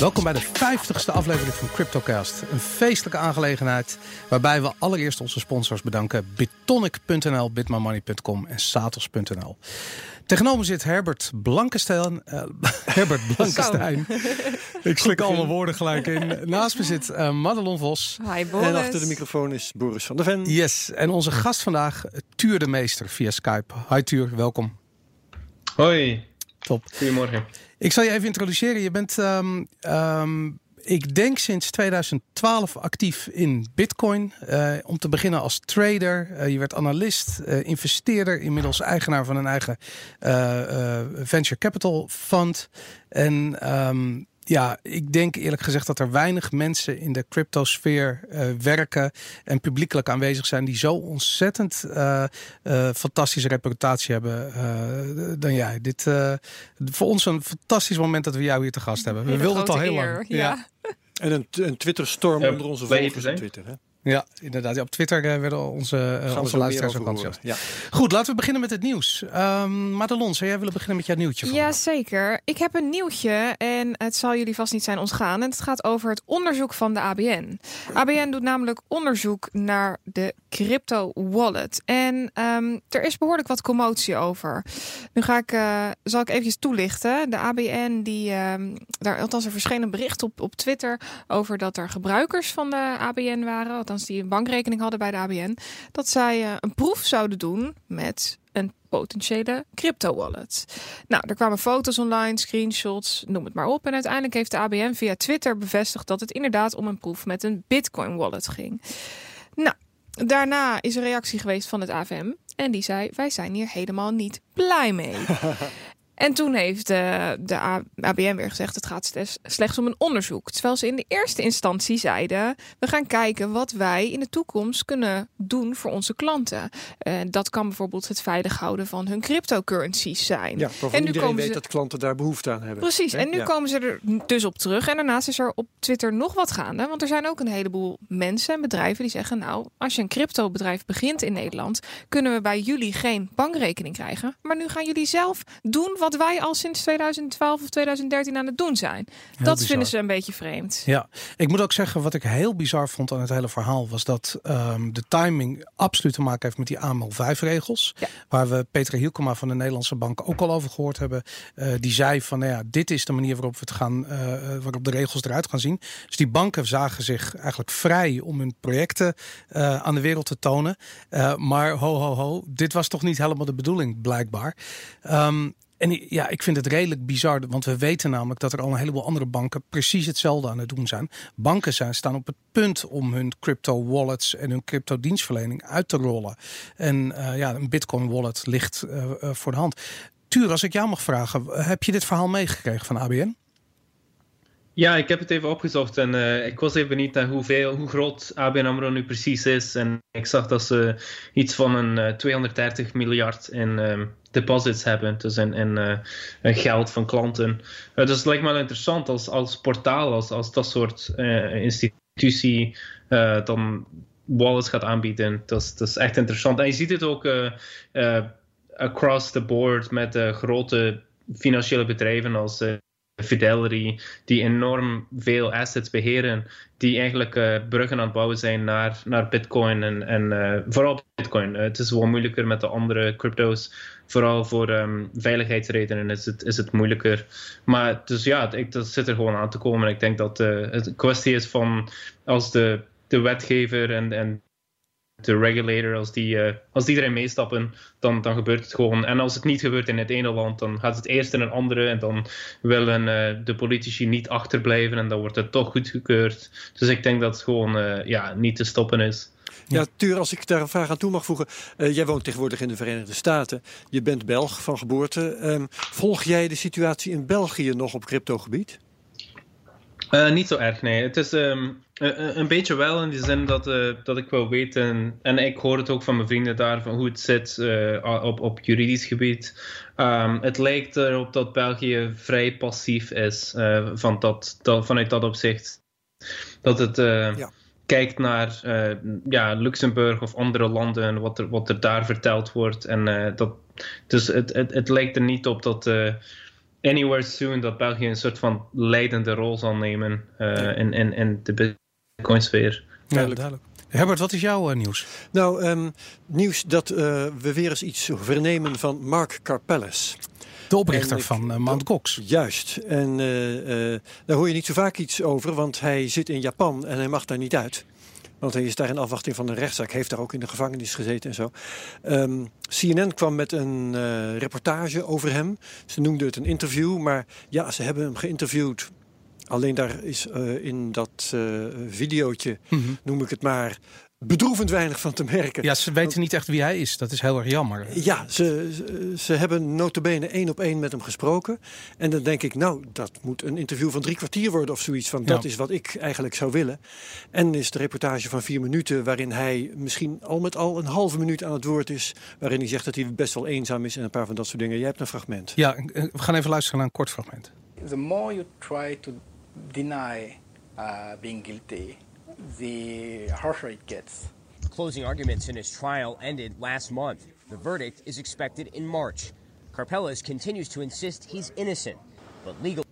Welkom bij de 50ste aflevering van CryptoCast. Een feestelijke aangelegenheid waarbij we allereerst onze sponsors bedanken. Bitonic.nl, bitmymoney.com en Satos.nl. Tegenover zit Herbert Blankenstein. Uh, Herbert Blankenstein. Ik slik alle woorden gelijk in. Naast me zit uh, Madelon Vos. Hi Boris. En achter de microfoon is Boris van der Ven. Yes, en onze gast vandaag, Tuur de Meester via Skype. Hi Tuur, welkom. Hoi. Top. Goedemorgen. Ik zal je even introduceren. Je bent, um, ik denk sinds 2012 actief in Bitcoin. Uh, om te beginnen als trader. Uh, je werd analist, uh, investeerder, inmiddels eigenaar van een eigen venture capital fund. En um, ja, ik denk eerlijk gezegd dat er weinig mensen in de cryptosfeer uh, werken en publiekelijk aanwezig zijn die zo ontzettend uh, uh, fantastische reputatie hebben dan jij. Dit voor ons een fantastisch moment dat we jou hier te gast hebben. We wilden het al heel lang. Ja. ja. En een, een Twitter-storm onder onze volgers op Twitter. Hè? Ja, inderdaad. Ja, op Twitter uh, werden onze, uh, onze luisteraars ook enthousiast. Ja. Goed, laten we beginnen met het nieuws. Um, Madelon, zou jij willen beginnen met jouw nieuwtje? Ja, zeker. Ik heb een nieuwtje en het zal jullie vast niet zijn ontgaan. En het gaat over het onderzoek van de ABN. ABN doet namelijk onderzoek naar de crypto wallet. En um, er is behoorlijk wat commotie over. Nu ga ik, uh, zal ik eventjes toelichten. De ABN, die, um, daar, althans er verscheen een bericht op, op Twitter over dat er gebruikers van de ABN waren althans die een bankrekening hadden bij de ABN, dat zij uh, een proef zouden doen met een potentiële crypto wallet. Nou, er kwamen foto's online, screenshots, noem het maar op. En uiteindelijk heeft de ABN via Twitter bevestigd dat het inderdaad om een proef met een Bitcoin wallet ging. Nou, daarna is een reactie geweest van het AFM. En die zei: Wij zijn hier helemaal niet blij mee. En toen heeft uh, de ABN weer gezegd: het gaat slechts om een onderzoek. Terwijl ze in de eerste instantie zeiden: we gaan kijken wat wij in de toekomst kunnen doen voor onze klanten. Uh, dat kan bijvoorbeeld het veilig houden van hun cryptocurrencies zijn. Ja, en nu iedereen weet ze... dat klanten daar behoefte aan hebben. Precies, Hè? en nu ja. komen ze er dus op terug. En daarnaast is er op Twitter nog wat gaande. Want er zijn ook een heleboel mensen en bedrijven die zeggen: Nou, als je een cryptobedrijf begint in Nederland, kunnen we bij jullie geen bankrekening krijgen. Maar nu gaan jullie zelf doen wat wij al sinds 2012 of 2013 aan het doen zijn. Heel dat bizar. vinden ze een beetje vreemd. Ja, ik moet ook zeggen, wat ik heel bizar vond aan het hele verhaal, was dat um, de timing absoluut te maken heeft met die AML 5 regels. Ja. Waar we Peter Hielkema van de Nederlandse Bank ook al over gehoord hebben. Uh, die zei van, nou ja, dit is de manier waarop we het gaan, uh, waarop de regels eruit gaan zien. Dus die banken zagen zich eigenlijk vrij om hun projecten uh, aan de wereld te tonen. Maar ho, ho, ho, dit was toch niet helemaal de bedoeling, blijkbaar. Um, en ja, ik vind het redelijk bizar, want we weten namelijk dat er al een heleboel andere banken precies hetzelfde aan het doen zijn. Banken staan op het punt om hun crypto wallets en hun crypto dienstverlening uit te rollen. En uh, ja, een bitcoin wallet ligt uh, uh, voor de hand. Tuur, als ik jou mag vragen, heb je dit verhaal meegekregen van ABN? Ja, ik heb het even opgezocht en uh, ik was even benieuwd naar hoeveel, hoe groot ABN AMRO nu precies is. En ik zag dat ze iets van een uh, 230 miljard in uh, deposits hebben, dus in, in uh, geld van klanten. Dus het lijkt me wel interessant als, als portaal, als, als dat soort institutie dan wallets gaat aanbieden. Dat is, dat is echt interessant. En je ziet het ook across the board met grote financiële bedrijven als Fidelity, die enorm veel assets beheren, die eigenlijk uh, bruggen aan het bouwen zijn naar, naar Bitcoin en, en uh, vooral Bitcoin. Uh, het is wel moeilijker met de andere crypto's. Vooral voor um, veiligheidsredenen is het, is het moeilijker. Maar dus ja, ik, dat zit er gewoon aan te komen. Ik denk dat het een kwestie is van als de, de wetgever en, en de regulator, als die, uh, als die meestappen, dan, dan gebeurt het gewoon. En als het niet gebeurt in het ene land, dan gaat het eerst in een andere. En dan willen uh, de politici niet achterblijven en dan wordt het toch goedgekeurd. Dus ik denk dat het gewoon uh, ja, niet te stoppen is. Ja, Tuur, als ik daar een vraag aan toe mag voegen. Jij woont tegenwoordig in de Verenigde Staten. Je bent Belg van geboorte. Um, volg jij de situatie in België nog op cryptogebied? Uh, niet zo erg, nee. Het is um, een, een beetje wel in die zin dat, uh, dat ik wil weten, en ik hoor het ook van mijn vrienden daar, van hoe het zit op, op juridisch gebied. Um, het lijkt erop dat België vrij passief is van dat, dat, vanuit dat opzicht. Dat het ja. kijkt naar ja, Luxemburg of andere landen, wat er, wat er daar verteld wordt. En, dat, dus het, het, het lijkt er niet op dat anywhere soon dat België een soort van leidende rol zal nemen uh, in, in, in de Bitcoin-sfeer. Duidelijk. duidelijk. Herbert, wat is jouw nieuws? Nou, um, nieuws dat we weer eens iets vernemen van Mark Carpellis. De oprichter van uh, Mount Gox. Juist. En uh, daar hoor je niet zo vaak iets over, want hij zit in Japan en hij mag daar niet uit. Want hij is daar in afwachting van een rechtszaak. Heeft daar ook in de gevangenis gezeten en zo. Um, ehm, CNN kwam met een uh, reportage over hem. Ze noemden het een interview. Maar ja, ze hebben hem geïnterviewd. Alleen daar is uh, in dat uh, videootje, mm -hmm. noem ik het maar, bedroevend weinig van te merken. Ja, ze weten niet echt wie hij is. Dat is heel erg jammer. Ja, ze, ze hebben notabene één op één met hem gesproken. En dan denk ik, nou, dat moet een interview van drie kwartier worden of zoiets. Van dat is wat ik eigenlijk zou willen. En is de reportage van vier minuten, waarin hij misschien al met al een halve minuut aan het woord is. Waarin hij zegt dat hij best wel eenzaam is en een paar van dat soort dingen. Jij hebt een fragment. Ja, we gaan even luisteren naar een kort fragment. The more you try to deny uh, being guilty the harsher it gets. Closing arguments in his trial ended last month. The verdict is expected in March. Carpellas continues to insist he's innocent, but legal.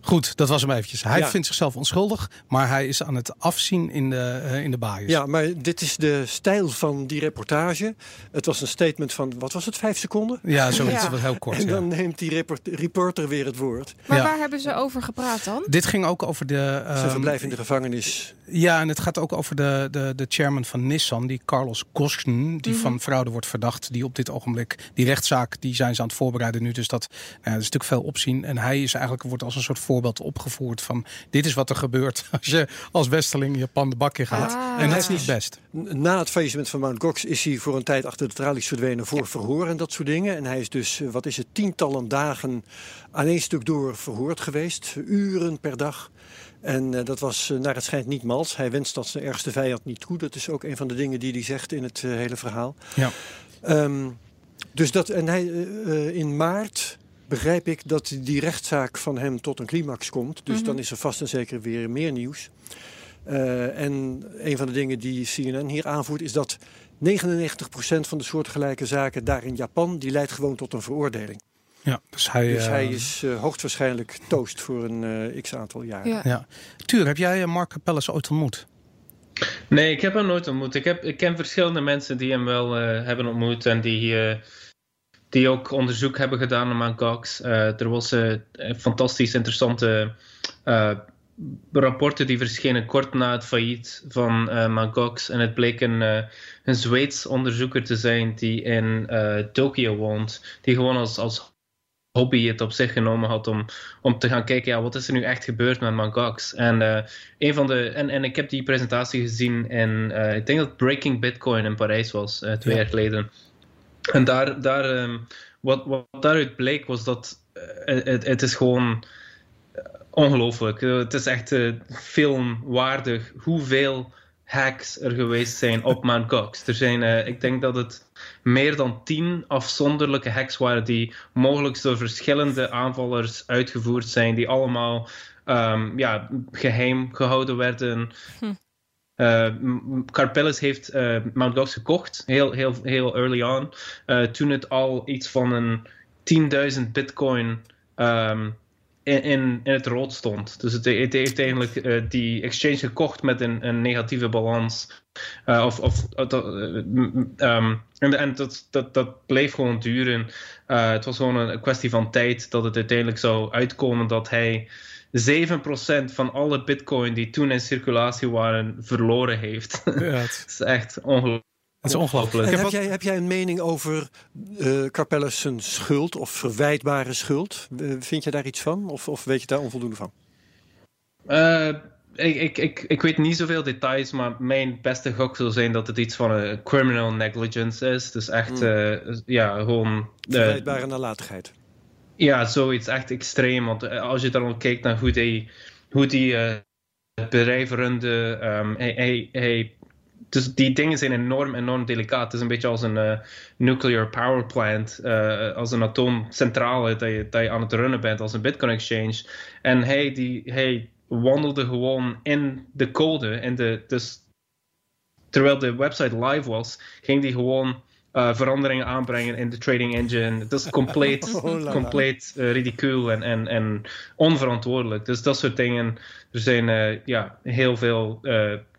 Goed, dat was hem eventjes. Hij ja. vindt zichzelf onschuldig, maar hij is aan het afzien in de, uh, in de baaiers. Ja, maar dit is de stijl van die reportage. Het was een statement van, wat was het, vijf seconden? Ja, zoiets, ja. wat heel kort. En dan neemt die reporter weer het woord. Maar waar hebben ze over gepraat dan? Dit ging ook over de... Um, Zijn verblijf in de gevangenis. Ja, en het gaat ook over de, de, de chairman van Nissan, die Carlos Ghosn, die mm -hmm. van fraude wordt verdacht. Die op dit ogenblik, die rechtszaak, die zijn ze aan het voorbereiden nu. Dus dat, nou, dat is natuurlijk veel opzien. En hij is eigenlijk, wordt als een soort voorbeeld opgevoerd van dit is wat er gebeurt als je als Westerling Japan de bak in gaat. Ah. En dat is niet best. Na het faillissement van Mount Gox is hij voor een tijd achter de tralies verdwenen voor verhoor en dat soort dingen. En hij is dus, wat is het, tientallen dagen aan één stuk door verhoord geweest. Uren per dag. En uh, dat was uh, naar het schijnt niet mals. Hij wenst dat zijn ergste vijand niet toe. Dat is ook een van de dingen die hij zegt in het uh, hele verhaal. Ja. Um, dus dat, en hij in maart begrijp ik dat die rechtszaak van hem tot een climax komt. Dus mm -hmm. dan is er vast en zeker weer meer nieuws. Uh, en een van de dingen die CNN hier aanvoert is dat 99% van de soortgelijke zaken daar in Japan, die leidt gewoon tot een veroordeling. Ja, dus hij, dus hij is uh, hoogstwaarschijnlijk toast voor een uh, x aantal jaar. Ja. ja. Tuur, heb jij Mark Capellas ooit ontmoet? Nee, ik heb hem nooit ontmoet. Ik, heb, ik ken verschillende mensen die hem wel uh, hebben ontmoet en die, die ook onderzoek hebben gedaan naar. Gox. er was een fantastisch interessante rapporten die verschenen kort na het failliet van uh. En het bleek een, uh, een Zweeds onderzoeker te zijn die in uh, Tokio woont. Die gewoon als, als hobby het op zich genomen had om, om te gaan kijken, ja, wat is er nu echt gebeurd met Mt. Gox? En, een van de, en, en ik heb die presentatie gezien in, ik denk dat Breaking Bitcoin in Parijs was, twee ja. jaar geleden. En daar, daar, um, wat, wat daaruit bleek was dat het, het is gewoon ongelooflijk. Het is echt filmwaardig hoeveel hacks er geweest zijn op Mt. Gox. Er zijn, uh, ik denk dat het meer dan tien afzonderlijke hacks waren die mogelijk door verschillende aanvallers uitgevoerd zijn, die allemaal um, ja, geheim gehouden werden. Hm. Uh, Carpellis heeft uh, Mt. Gox gekocht, heel, heel, heel early on. Toen het al iets van een 10.000 bitcoin um, in, in, in, het rood stond. Dus het, het heeft eigenlijk uh, die exchange gekocht met een, een negatieve balans. Uh, of, of, um, en en dat, dat, dat bleef gewoon duren. het was gewoon een kwestie van tijd dat het uiteindelijk zou uitkomen dat hij 7% van alle bitcoin die toen in circulatie waren verloren heeft. Ja, het is echt ongelooflijk. Het is ongelooflijk. Heb, jij, heb jij een mening over uh, Carpellus zijn schuld of verwijtbare schuld? Uh, vind je daar iets van? Of, of weet je daar onvoldoende van? Uh, ik, ik, ik, ik weet niet zoveel details, maar mijn beste gok zou zijn dat het iets van een criminal negligence is. Dus echt, mm. ja, gewoon... Verwijtbare nalatigheid. Ja, zoiets echt extreem. Want als je dan kijkt naar hoe die, hoe die het bedrijf runde, um, hij, hij, hij dus die dingen zijn enorm, enorm delicaat. Het is een beetje als een uh, nuclear power plant, uh, als een atoomcentrale dat je, dat je aan het runnen bent, als een Bitcoin exchange. En hij, die, hij wandelde gewoon in de code. In de, dus terwijl de website live was, ging hij gewoon uh, veranderingen aanbrengen in de trading engine. Dat is compleet, oh, compleet uh, ridicuul en, en, en onverantwoordelijk. Dus dat soort dingen. Er zijn uh, ja, heel veel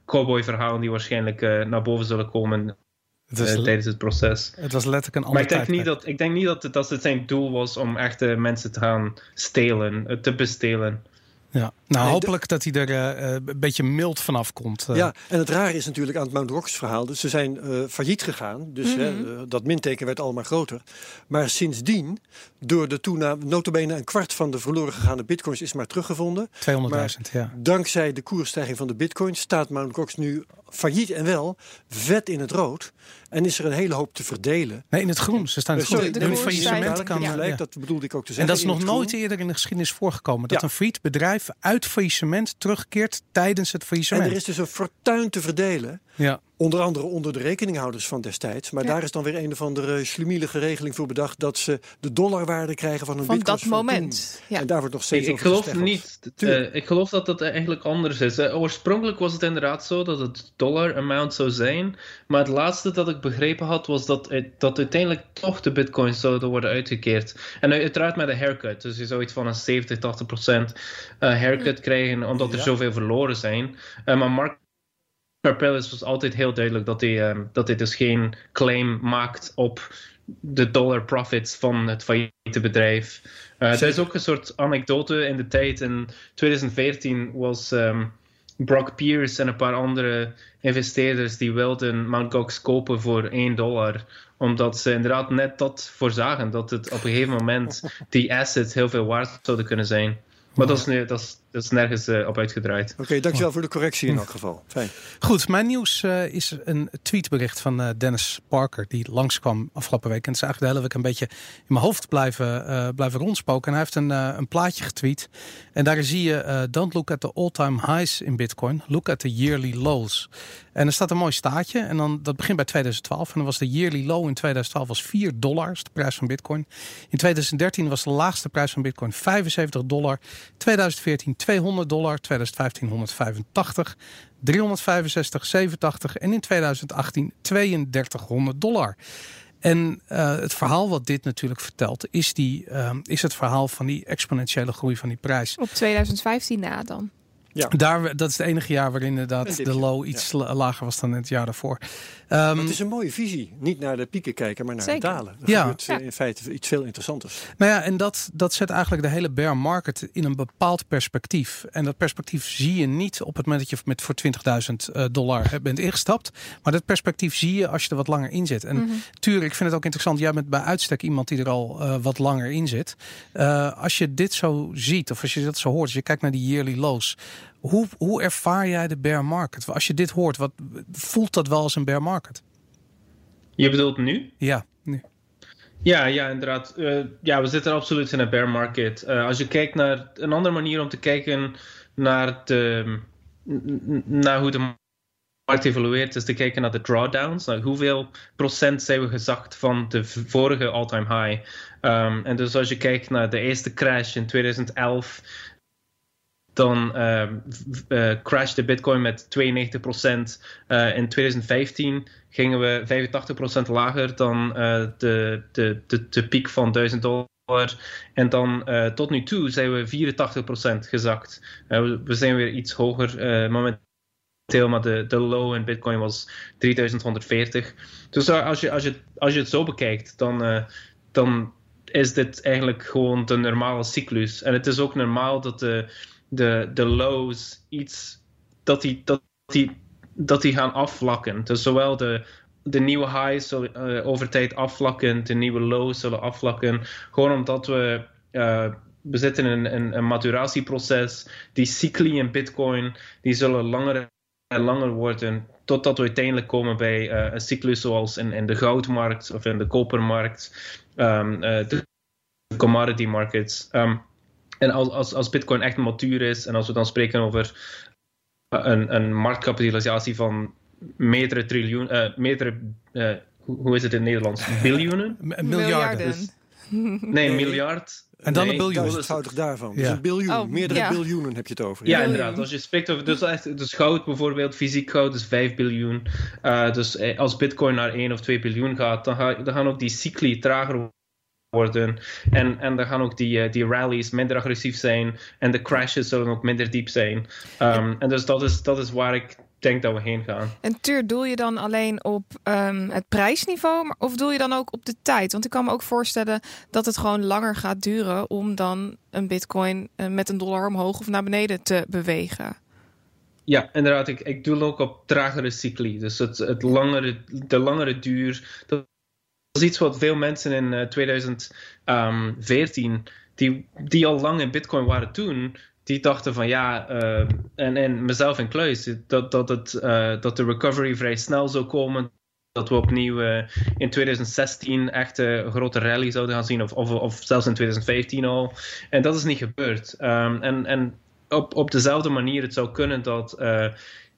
cowboy-verhalen die waarschijnlijk naar boven zullen komen. Het tijdens het proces. Het was letterlijk een ander Maar ik denk, niet dat, ik denk niet dat het, dat het zijn doel was om echte mensen te gaan stelen, te bestelen. Ja, nou hopelijk dat hij er uh, een beetje mild vanaf komt. Uh. Ja, en het rare is natuurlijk aan het Mount Rocks verhaal. Dus ze zijn uh, failliet gegaan. Dus mm -hmm. dat minteken werd allemaal groter. Maar sindsdien, door de toename, notabene een kwart van de verloren gegaane bitcoins is maar teruggevonden. 200.000, ja. Dankzij de koersstijging van de bitcoin staat Mount Rocks nu failliet en wel vet in het rood. En is er een hele hoop te verdelen. Nee, in het groen. Ze staan in het groen. Hun faillissement kan... Ja. Dat bedoelde ik ook te zeggen. En dat is nog nooit eerder in de geschiedenis voorgekomen. Dat een failliet bedrijf uit faillissement terugkeert tijdens het faillissement. En er is dus een fortuin te verdelen. Ja. Onder andere onder de rekeninghouders van destijds. Maar daar is dan weer een of andere schlumielige regeling voor bedacht... dat ze de dollarwaarde krijgen van een van dat moment. Ja. En daar wordt nog steeds ik, ik geloof niet. Uh, ik geloof dat dat eigenlijk anders is. Uh, oorspronkelijk was het inderdaad zo dat het dollar amount zou zijn. Maar het laatste dat ik begrepen had was dat, het, dat uiteindelijk toch de bitcoins zouden worden uitgekeerd. En uiteraard met een haircut. Dus je zou iets van een 70, 80 procent uh, haircut krijgen omdat er zoveel verloren zijn. maar Mark Carpellis was altijd heel duidelijk dat hij, um, dat hij dus geen claim maakt op de dollar profits van het failliete bedrijf. Uh, er is ook een soort anekdote in de tijd. In 2014 was um, Brock Pierce en een paar andere investeerders die wilden Mt. Gox kopen voor 1 dollar. Omdat ze inderdaad net dat voorzagen, dat het op een gegeven moment die asset heel veel waard zouden kunnen zijn. Maar dat is, nu, dat is, dat is nergens uh, op uitgedraaid. Oké, okay, dankjewel voor de correctie in elk geval. Fijn. Goed, mijn nieuws uh, is een tweetbericht van uh, Dennis Parker. Die langskwam afgelopen week. En het is eigenlijk de hele week een beetje in mijn hoofd blijven, blijven rondspoken. En hij heeft een, een plaatje getweet. En daar zie je: Don't look at the all-time highs in Bitcoin. Look at the yearly lows. En er staat een mooi staatje. En dan, dat begint bij 2012. En dan was de yearly low in 2012 was 4 dollar. de prijs van Bitcoin. In 2013 was de laagste prijs van Bitcoin 75 dollar. 2014 200 dollar, 2015 185, 365, 87 en in 2018 3200 dollar. En uh, het verhaal wat dit natuurlijk vertelt, is, die, uh, is het verhaal van die exponentiële groei van die prijs. Op 2015 na dan. Ja. Daar, dat is het enige jaar waarin inderdaad de low iets lager was dan het jaar daarvoor. Um, het is een mooie visie. Niet naar de pieken kijken, maar naar Zeker. de dalen. Dan ja. gebeurt ja. in feite iets veel interessanters. Nou ja, en dat, dat zet eigenlijk de hele bear market in een bepaald perspectief. En dat perspectief zie je niet op het moment dat je met voor 20.000 uh, dollar bent ingestapt. Maar dat perspectief zie je als je er wat langer in zit. En mm -hmm. tuurlijk, ik vind het ook interessant. Jij bent bij uitstek iemand die er al uh, wat langer in zit. Uh, als je dit zo ziet, of als je dat zo hoort, als je kijkt naar die yearly lows. Hoe, hoe ervaar jij de bear market? Als je dit hoort, wat, voelt dat wel als een bear market? Je bedoelt nu? Ja, nu. Ja, ja, inderdaad. Uh, ja, we zitten absoluut in een bear market. Uh, als je kijkt naar een andere manier om te kijken naar, de, naar hoe de markt evolueert, is te kijken naar de drawdowns. Nou, hoeveel procent zijn we gezakt van de vorige all-time high? Um, en dus als je kijkt naar de eerste crash in 2011 dan uh, uh, crashde Bitcoin met 92%. Uh, in 2015 gingen we 85% lager dan uh, de, de, de, de piek van 1000 dollar. En dan tot nu toe zijn we 84% gezakt. We, we, zijn weer iets hoger uh, momenteel, maar de, de low in Bitcoin was 3140. Dus als je, als je, als je het zo bekijkt, dan, dan is dit eigenlijk gewoon de normale cyclus. En het is ook normaal dat de de, de lows iets dat die, dat, die, dat die gaan afvlakken. Dus zowel de, de nieuwe highs zullen uh, over tijd afvlakken, de nieuwe lows zullen afvlakken. Gewoon omdat we, uh, we zitten in een, een maturatieproces. Die cycli in Bitcoin die zullen langer en langer worden. Totdat we uiteindelijk komen bij uh, een cyclus zoals in, in de goudmarkt of in de kopermarkt, um, de commodity markets. Um, en als, als, als Bitcoin echt matuur is en als we dan spreken over een, een marktkapitalisatie van meerdere triljoen, uh, meerdere, uh, hoe, hoe, is het in het Nederlands? Biljoenen? miljarden. Nee, een miljard. En dan nee, een biljoen. Duizendvoudig daarvan. Dus een biljoen. Oh, meerdere ja. biljoenen heb je het over. Ja, inderdaad. Als je spreekt over dus, echt, dus goud bijvoorbeeld, fysiek goud is 5 biljoen. Eh, dus eh, als bitcoin naar 1 of 2 biljoen gaat, dan, ga, dan gaan ook die cycli trager worden. En, en dan gaan ook die, eh, die rallies minder agressief zijn. En de crashes zullen ook minder diep zijn. Ehm, En dus dat is, dat is waar ik denk dat we heen gaan. En Tuur, doel je dan alleen op ehm, het prijsniveau, maar, of doel je dan ook op de tijd? Want ik kan me ook voorstellen dat het gewoon langer gaat duren om dan een bitcoin eh, met een dollar omhoog of naar beneden te bewegen. Ja, inderdaad. Ik, ik doe ook op tragere cycli. Dus het, het langere, de langere duur. Dat is iets wat veel mensen in eh, 2014, die, die al lang in Bitcoin waren toen, die dachten van ja, eh, en, en mezelf in kluis, dat, dat, het, eh, dat de recovery vrij snel zou komen. Dat we opnieuw eh, in 2016 echt eh, een grote rally zouden gaan zien, of, of, of zelfs in 2015 al. En dat is niet gebeurd. Ehm, en en op, op dezelfde manier, het zou kunnen dat eh,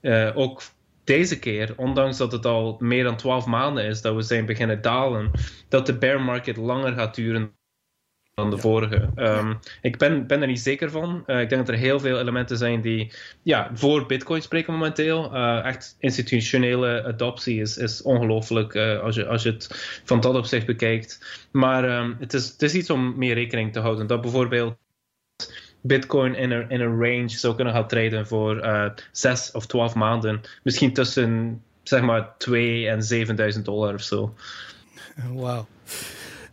eh, ook deze keer, ondanks dat het al meer dan 12 maanden is dat we zijn beginnen dalen, dat de bear market langer gaat duren dan de vorige. Ehm, ik ben, ben er niet zeker van. Eh, ik denk dat er heel veel elementen zijn die ja, voor Bitcoin spreken momenteel. Eh, echt institutionele adoptie is, is ongelooflijk eh, als, je, als je het van dat opzicht bekijkt. Maar ehm, het, is, het is iets om mee rekening te houden. Dat bijvoorbeeld Bitcoin in een, in een range zou kunnen gaan traden voor eh 6 of 12 maanden. Misschien tussen zeg maar 2 en 7000 dollar of zo. Wauw.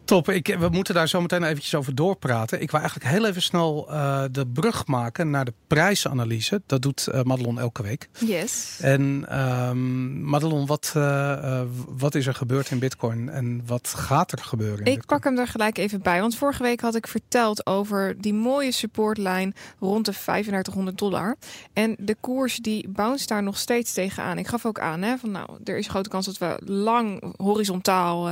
Top, ik, we moeten daar zo meteen eventjes over doorpraten. Ik wil eigenlijk heel even snel eh, de brug maken naar de prijsanalyse. Dat doet eh, Madelon elke week. Yes. En ehm Madelon, wat, eh, wat is er gebeurd in Bitcoin en wat gaat er gebeuren? In Ik Bitcoin? pak hem er gelijk even bij. Want vorige week had ik verteld over die mooie supportlijn rond de 3500 dollar. En de koers die bounce daar nog steeds tegenaan. Ik gaf ook aan, hè, van nou, er is grote kans dat we lang horizontaal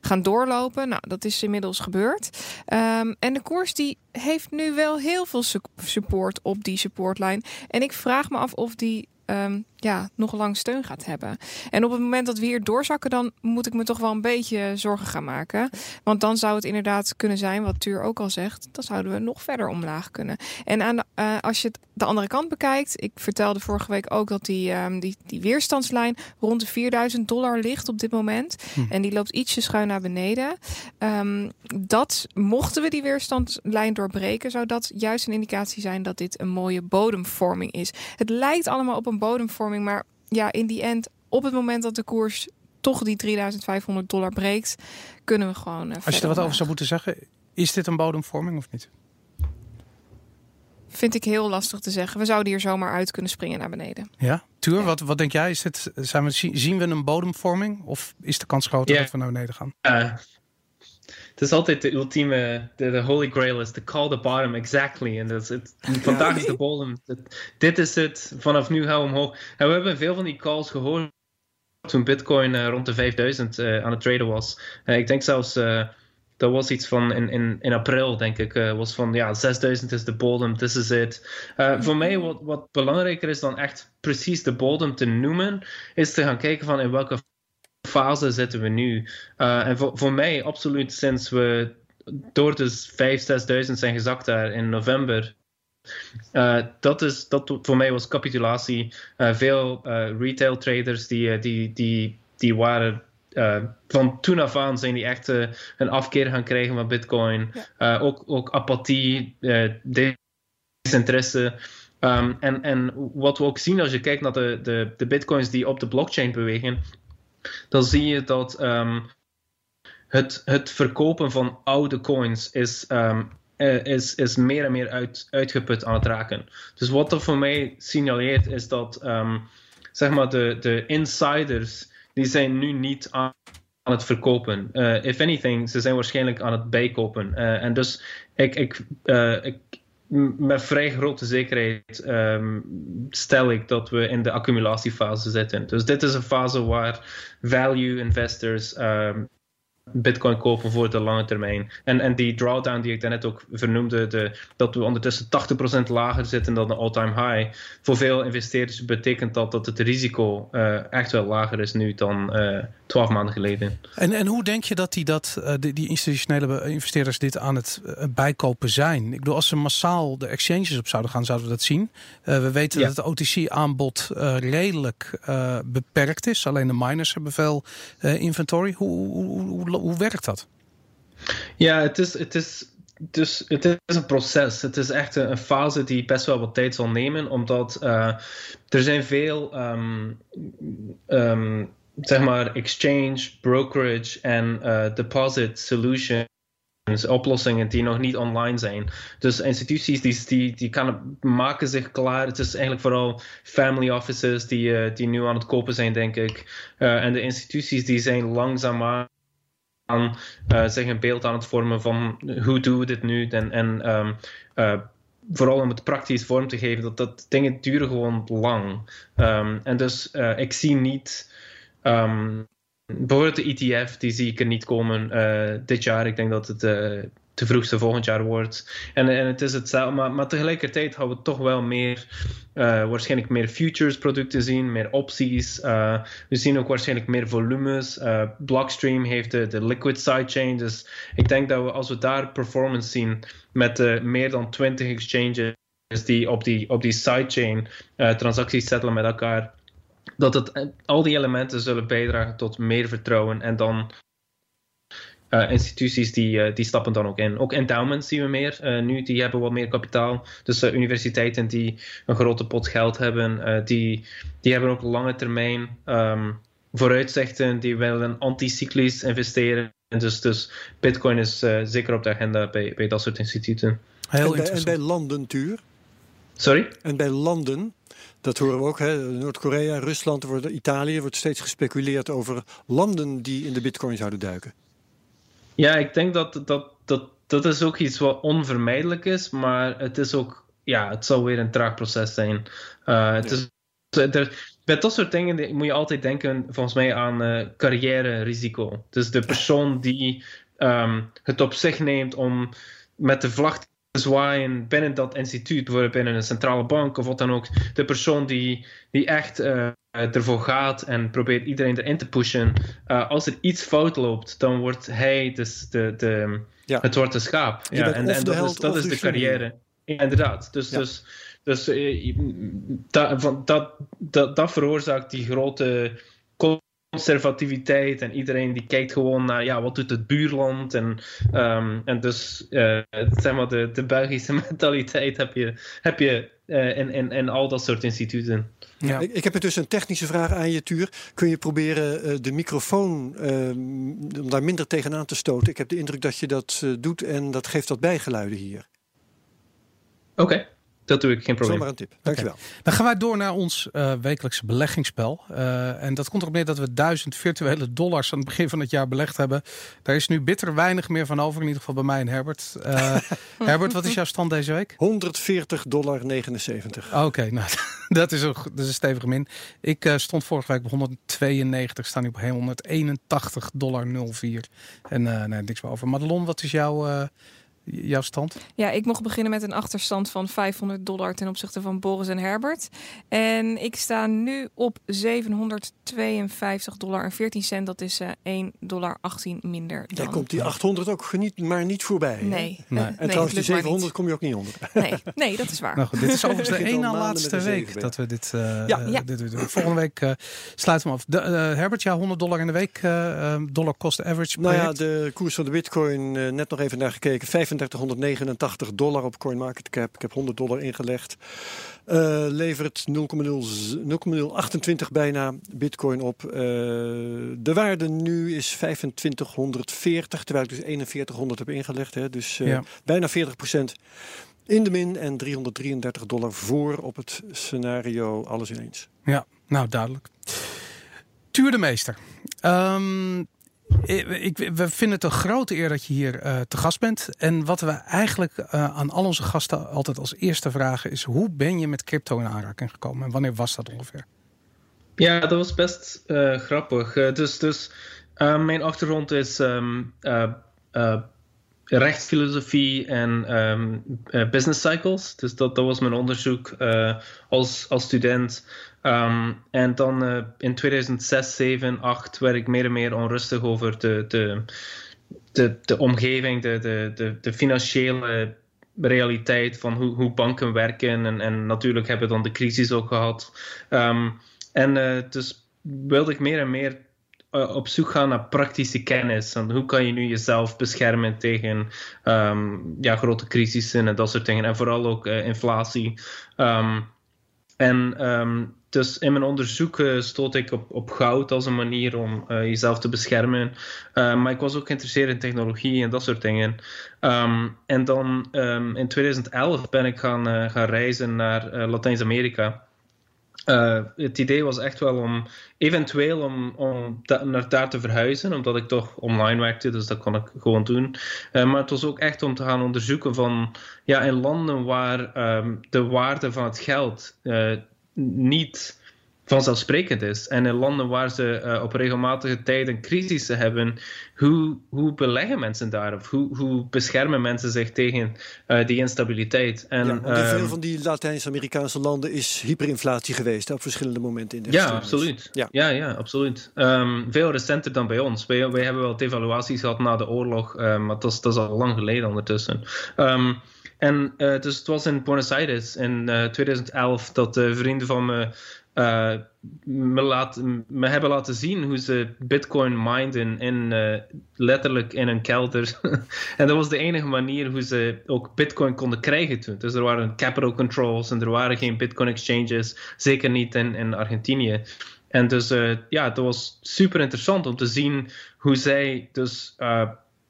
gaan doorlopen. Nou, dat is inmiddels gebeurd. Ehm, en de koers die heeft nu wel heel veel su- support op die supportlijn. En ik vraag me af of die ehm, ja, nog lang steun gaat hebben. En op het moment dat we hier doorzakken, dan moet ik me toch wel een beetje zorgen gaan maken. Want dan zou het inderdaad kunnen zijn, wat Tuur ook al zegt, dan zouden we nog verder omlaag kunnen. En aan de, eh, als je het de andere kant bekijkt, ik vertelde vorige week ook dat die, ehm, die, die weerstandslijn rond de 4000 dollar ligt op dit moment. En die loopt ietsje schuin naar beneden. Ehm, dat, mochten we die weerstandslijn doorbreken, zou dat juist een indicatie zijn dat dit een mooie bodemvorming is. Het lijkt allemaal op een bodemvorming, maar ja, in die end, op het moment dat de koers toch die 3500 dollar breekt, kunnen we gewoon. eh, Als je er wat over zou moeten zeggen, is dit een bodemvorming of niet? Vind ik heel lastig te zeggen. We zouden hier zomaar uit kunnen springen naar beneden. Ja, Tuur, wat, wat denk jij? Is dit, zijn we, zien we een bodemvorming of is de kans groter Ja. dat we naar beneden gaan? Eh, het is altijd de ultieme, de, de holy grail is to call the bottom exactly. En dat is het, vandaag is de bodem. Het- dit is het, vanaf nu gaan we omhoog. En we hebben veel van die calls gehoord toen Bitcoin eh, rond de 5000 eh, aan het traden was. Eh, ik denk zelfs, dat was iets van in, in, in april, denk ik, was van ja, 6000 is de bodem, this is it. Voor mij, wat, wat belangrijker is dan echt precies de bodem te noemen, is te gaan kijken van in welke fase zitten we nu. Eh, en voor, voor mij, absoluut, sinds we door de 5.000, 6.000 zijn gezakt daar in november. eh, dat, is, dat voor mij was capitulatie. Eh, veel retail traders die, die, die, die waren. van toen af aan zijn die echt een afkeer gaan krijgen van Bitcoin. Ook, ook apathie, desinteresse. Ehm, en, en wat we ook zien als je kijkt naar de, de, de Bitcoins die op de blockchain bewegen, dan zie je dat ehm, het, het verkopen van oude coins is, ehm, eh, is, is meer en meer uit, uitgeput aan het raken. Dus wat dat voor mij signaleert is dat ehm, zeg maar de, de insiders die zijn nu niet aan, aan het verkopen. Eh, if anything, ze zijn waarschijnlijk aan het bijkopen. Eh, en dus ik, ik, ik, met vrij grote zekerheid ehm, stel ik dat we in de accumulatiefase zitten. Dus dit is een fase waar value investors ehm, Bitcoin kopen voor de lange termijn. En, en die drawdown die ik daarnet ook vernoemde, de, dat we ondertussen 80% lager zitten dan de all-time high. Voor veel investeerders betekent dat dat het risico uh, echt wel lager is nu dan uh, 12 maanden geleden. En, en hoe denk je dat die, dat, uh, die, die institutionele investeerders dit aan het bijkopen zijn? Ik bedoel, als ze massaal de exchanges op zouden gaan, zouden we dat zien. we weten ja. dat het OTC-aanbod redelijk beperkt is. Alleen de miners hebben veel inventory. Hoe, hoe, hoe hoe werkt dat? Ja, het is, het is dus het is een proces. Het is echt een, fase die best wel wat tijd zal nemen, omdat uh, er zijn veel, um, um, zeg maar, exchange, brokerage en uh, deposit solutions. Oplossingen die nog niet online zijn. Dus instituties die, die, die kan, maken zich klaar. Het is eigenlijk vooral family offices die, uh, die nu aan het kopen zijn, denk ik. en de instituties die zijn langzaamaan aan uh, zich een beeld aan het vormen van hoe doen we dit nu en, en um, uh, vooral om het praktisch vorm te geven, dat, dat dingen duren gewoon lang. Um, en dus uh, ik zie niet, um, bijvoorbeeld de ETF, die zie ik er niet komen dit jaar. Ik denk dat het te vroegste volgend jaar wordt. En, en het is hetzelfde, maar, maar tegelijkertijd gaan we toch wel meer, uh, waarschijnlijk meer futures producten zien, meer opties. Uh, we zien ook waarschijnlijk meer volumes. Uh, Blockstream heeft de, de liquid sidechain. Dus ik denk dat we als we daar performance zien met meer dan 20 exchanges die op die, op die sidechain transacties settelen met elkaar. Dat het, al die elementen zullen bijdragen tot meer vertrouwen en dan uh, instituties die, uh, die stappen dan ook in. Ook endowments zien we meer uh, nu, die hebben wat meer kapitaal. Dus universiteiten die een grote pot geld hebben, die, die hebben ook lange termijn um, vooruitzichten, die willen anticyclisch investeren. Dus, dus Bitcoin is zeker op de agenda bij, bij dat soort instituten. Heel en, bij, en bij landen, Tuur? Sorry? En bij landen, dat horen we ook, Noord-Korea, Rusland, wordt, Italië, wordt steeds gespeculeerd over landen die in de bitcoin zouden duiken. Ja, ik denk dat dat, dat dat is ook iets wat onvermijdelijk is, maar het is ook, ja, het zal weer een traag proces zijn. Uh, het is, er, bij dat soort dingen moet je altijd denken, volgens mij, aan uh, carrière-risico. Dus de persoon die um, het op zich neemt om met de vlag te zwaaien binnen dat instituut, bijvoorbeeld binnen een centrale bank of wat dan ook. De persoon die, die echt uh, ervoor gaat en probeert iedereen erin te pushen. Uh, als er iets fout loopt, dan wordt hij dus de, de, ja. het zwarte schaap. Ja, en, en dat, is, dat is de carrière. Ja, inderdaad. Dus, ja. dus, dus dat, dat, dat, dat veroorzaakt die grote conservativiteit en iedereen die kijkt gewoon naar ja, wat doet het buurland en, um, en dus uh, zeg maar de, de Belgische mentaliteit heb je, heb je uh, in, in, in al dat soort instituten. Ja. Ik, ik, heb dus een technische vraag aan je, Tuur. Kun je proberen uh, de microfoon, uh, om daar minder tegenaan te stoten? Ik heb de indruk dat je dat uh, doet en dat geeft wat bijgeluiden hier. Oké. Okay. Dat doe ik, geen probleem. Zomaar een tip. Dankjewel. Okay. Dan gaan wij door naar ons uh, wekelijkse beleggingsspel. Uh, en dat komt erop neer dat we duizend virtuele dollars aan het begin van het jaar belegd hebben. Daar is nu bitter weinig meer van over, in ieder geval bij mij en Herbert. Uh, Herbert, wat is jouw stand deze week? 140 dollar 79. Oké, okay, nou, dat is, een, dat is een stevige min. Ik stond vorige week op 192, sta nu op 181 dollar 04. En nee, niks meer over. Madelon, wat is jouw jouw stand? Ja, ik mocht beginnen met een achterstand van 500 dollar ten opzichte van Boris en Herbert. En ik sta nu op 752 dollar en 14 cent. Dat is uh, eh, 1 dollar 18 minder dan. Daar komt die 800 ook geniet, maar niet voorbij. Nee. nee. En nee, trouwens, die 700 kom je ook niet onder. Nee, nee dat is waar. Nou goed, dit is overigens de ene laatste week dat we dit, uh, ja. Uh, dit doen. Volgende week uh, sluiten we af. De, Herbert, ja, 100 dollar in de week. dollar cost average project. Nou ja, de koers van de bitcoin, net nog even naar gekeken. 3589 dollar op CoinMarketCap. Ik heb 100 dollar ingelegd. Uh, levert 0,028 bijna bitcoin op. Uh, de waarde nu is 2540, terwijl ik dus 4100 heb ingelegd. Hè. Dus uh, ja. bijna 40% in de min en 333 dollar voor op het scenario alles ineens. Ja, nou duidelijk. Tuur de meester. Um, ik, we vinden het een grote eer dat je hier uh, te gast bent. En wat we eigenlijk uh, aan al onze gasten altijd als eerste vragen is: hoe ben je met crypto in aanraking gekomen en wanneer was dat ongeveer? Ja, dat was best uh, grappig. dus, dus mijn achtergrond is um, uh, rechtsfilosofie en um, business cycles. Dus dat, dat was mijn onderzoek als, als student. Um, en dan in 2006, 7, 8 werd ik meer en meer onrustig over de, de, de, de omgeving, de, de, de, de financiële realiteit van hoe, hoe banken werken. En, en natuurlijk hebben we dan de crisis ook gehad. Um, en uh, dus wilde ik meer en meer uh, op zoek gaan naar praktische kennis. En hoe kan je nu jezelf beschermen tegen um, ja, grote crisissen en dat soort dingen. En vooral ook inflatie. Um, en dus in mijn onderzoek uh, stoot ik op, op goud als een manier om uh, jezelf te beschermen. Uh, maar ik was ook geïnteresseerd in technologie en dat soort dingen. Um, en dan um, in 2011 ben ik gaan, gaan reizen naar Latijns-Amerika. het idee was echt wel om eventueel om, om naar daar te verhuizen, omdat ik toch online werkte, dus dat kon ik gewoon doen. maar het was ook echt om te gaan onderzoeken van ja, in landen waar de waarde van het geld niet vanzelfsprekend is. En in landen waar ze uh, op regelmatige tijden crisissen hebben, hoe, hoe beleggen mensen daar? Of hoe, hoe beschermen mensen zich tegen uh, die instabiliteit? En, ja, want in veel ehm, van die Latijns-Amerikaanse landen is hyperinflatie geweest op verschillende momenten in de Ja, absoluut. Ja, ja, ja absoluut. Um, veel recenter dan bij ons. Wij, wij hebben wel devaluaties gehad na de oorlog, uh, maar dat is, dat is al lang geleden ondertussen. En dus het was in Buenos Aires in uh, 2011 dat de vrienden van me, uh, me, me hebben laten zien hoe ze bitcoin minden in, letterlijk in een kelder. en dat was de enige manier hoe ze ook bitcoin konden krijgen toen. Dus er waren capital controls en er waren geen bitcoin exchanges, zeker niet in, in Argentinië. En dus ja, het was super interessant om te zien hoe zij dus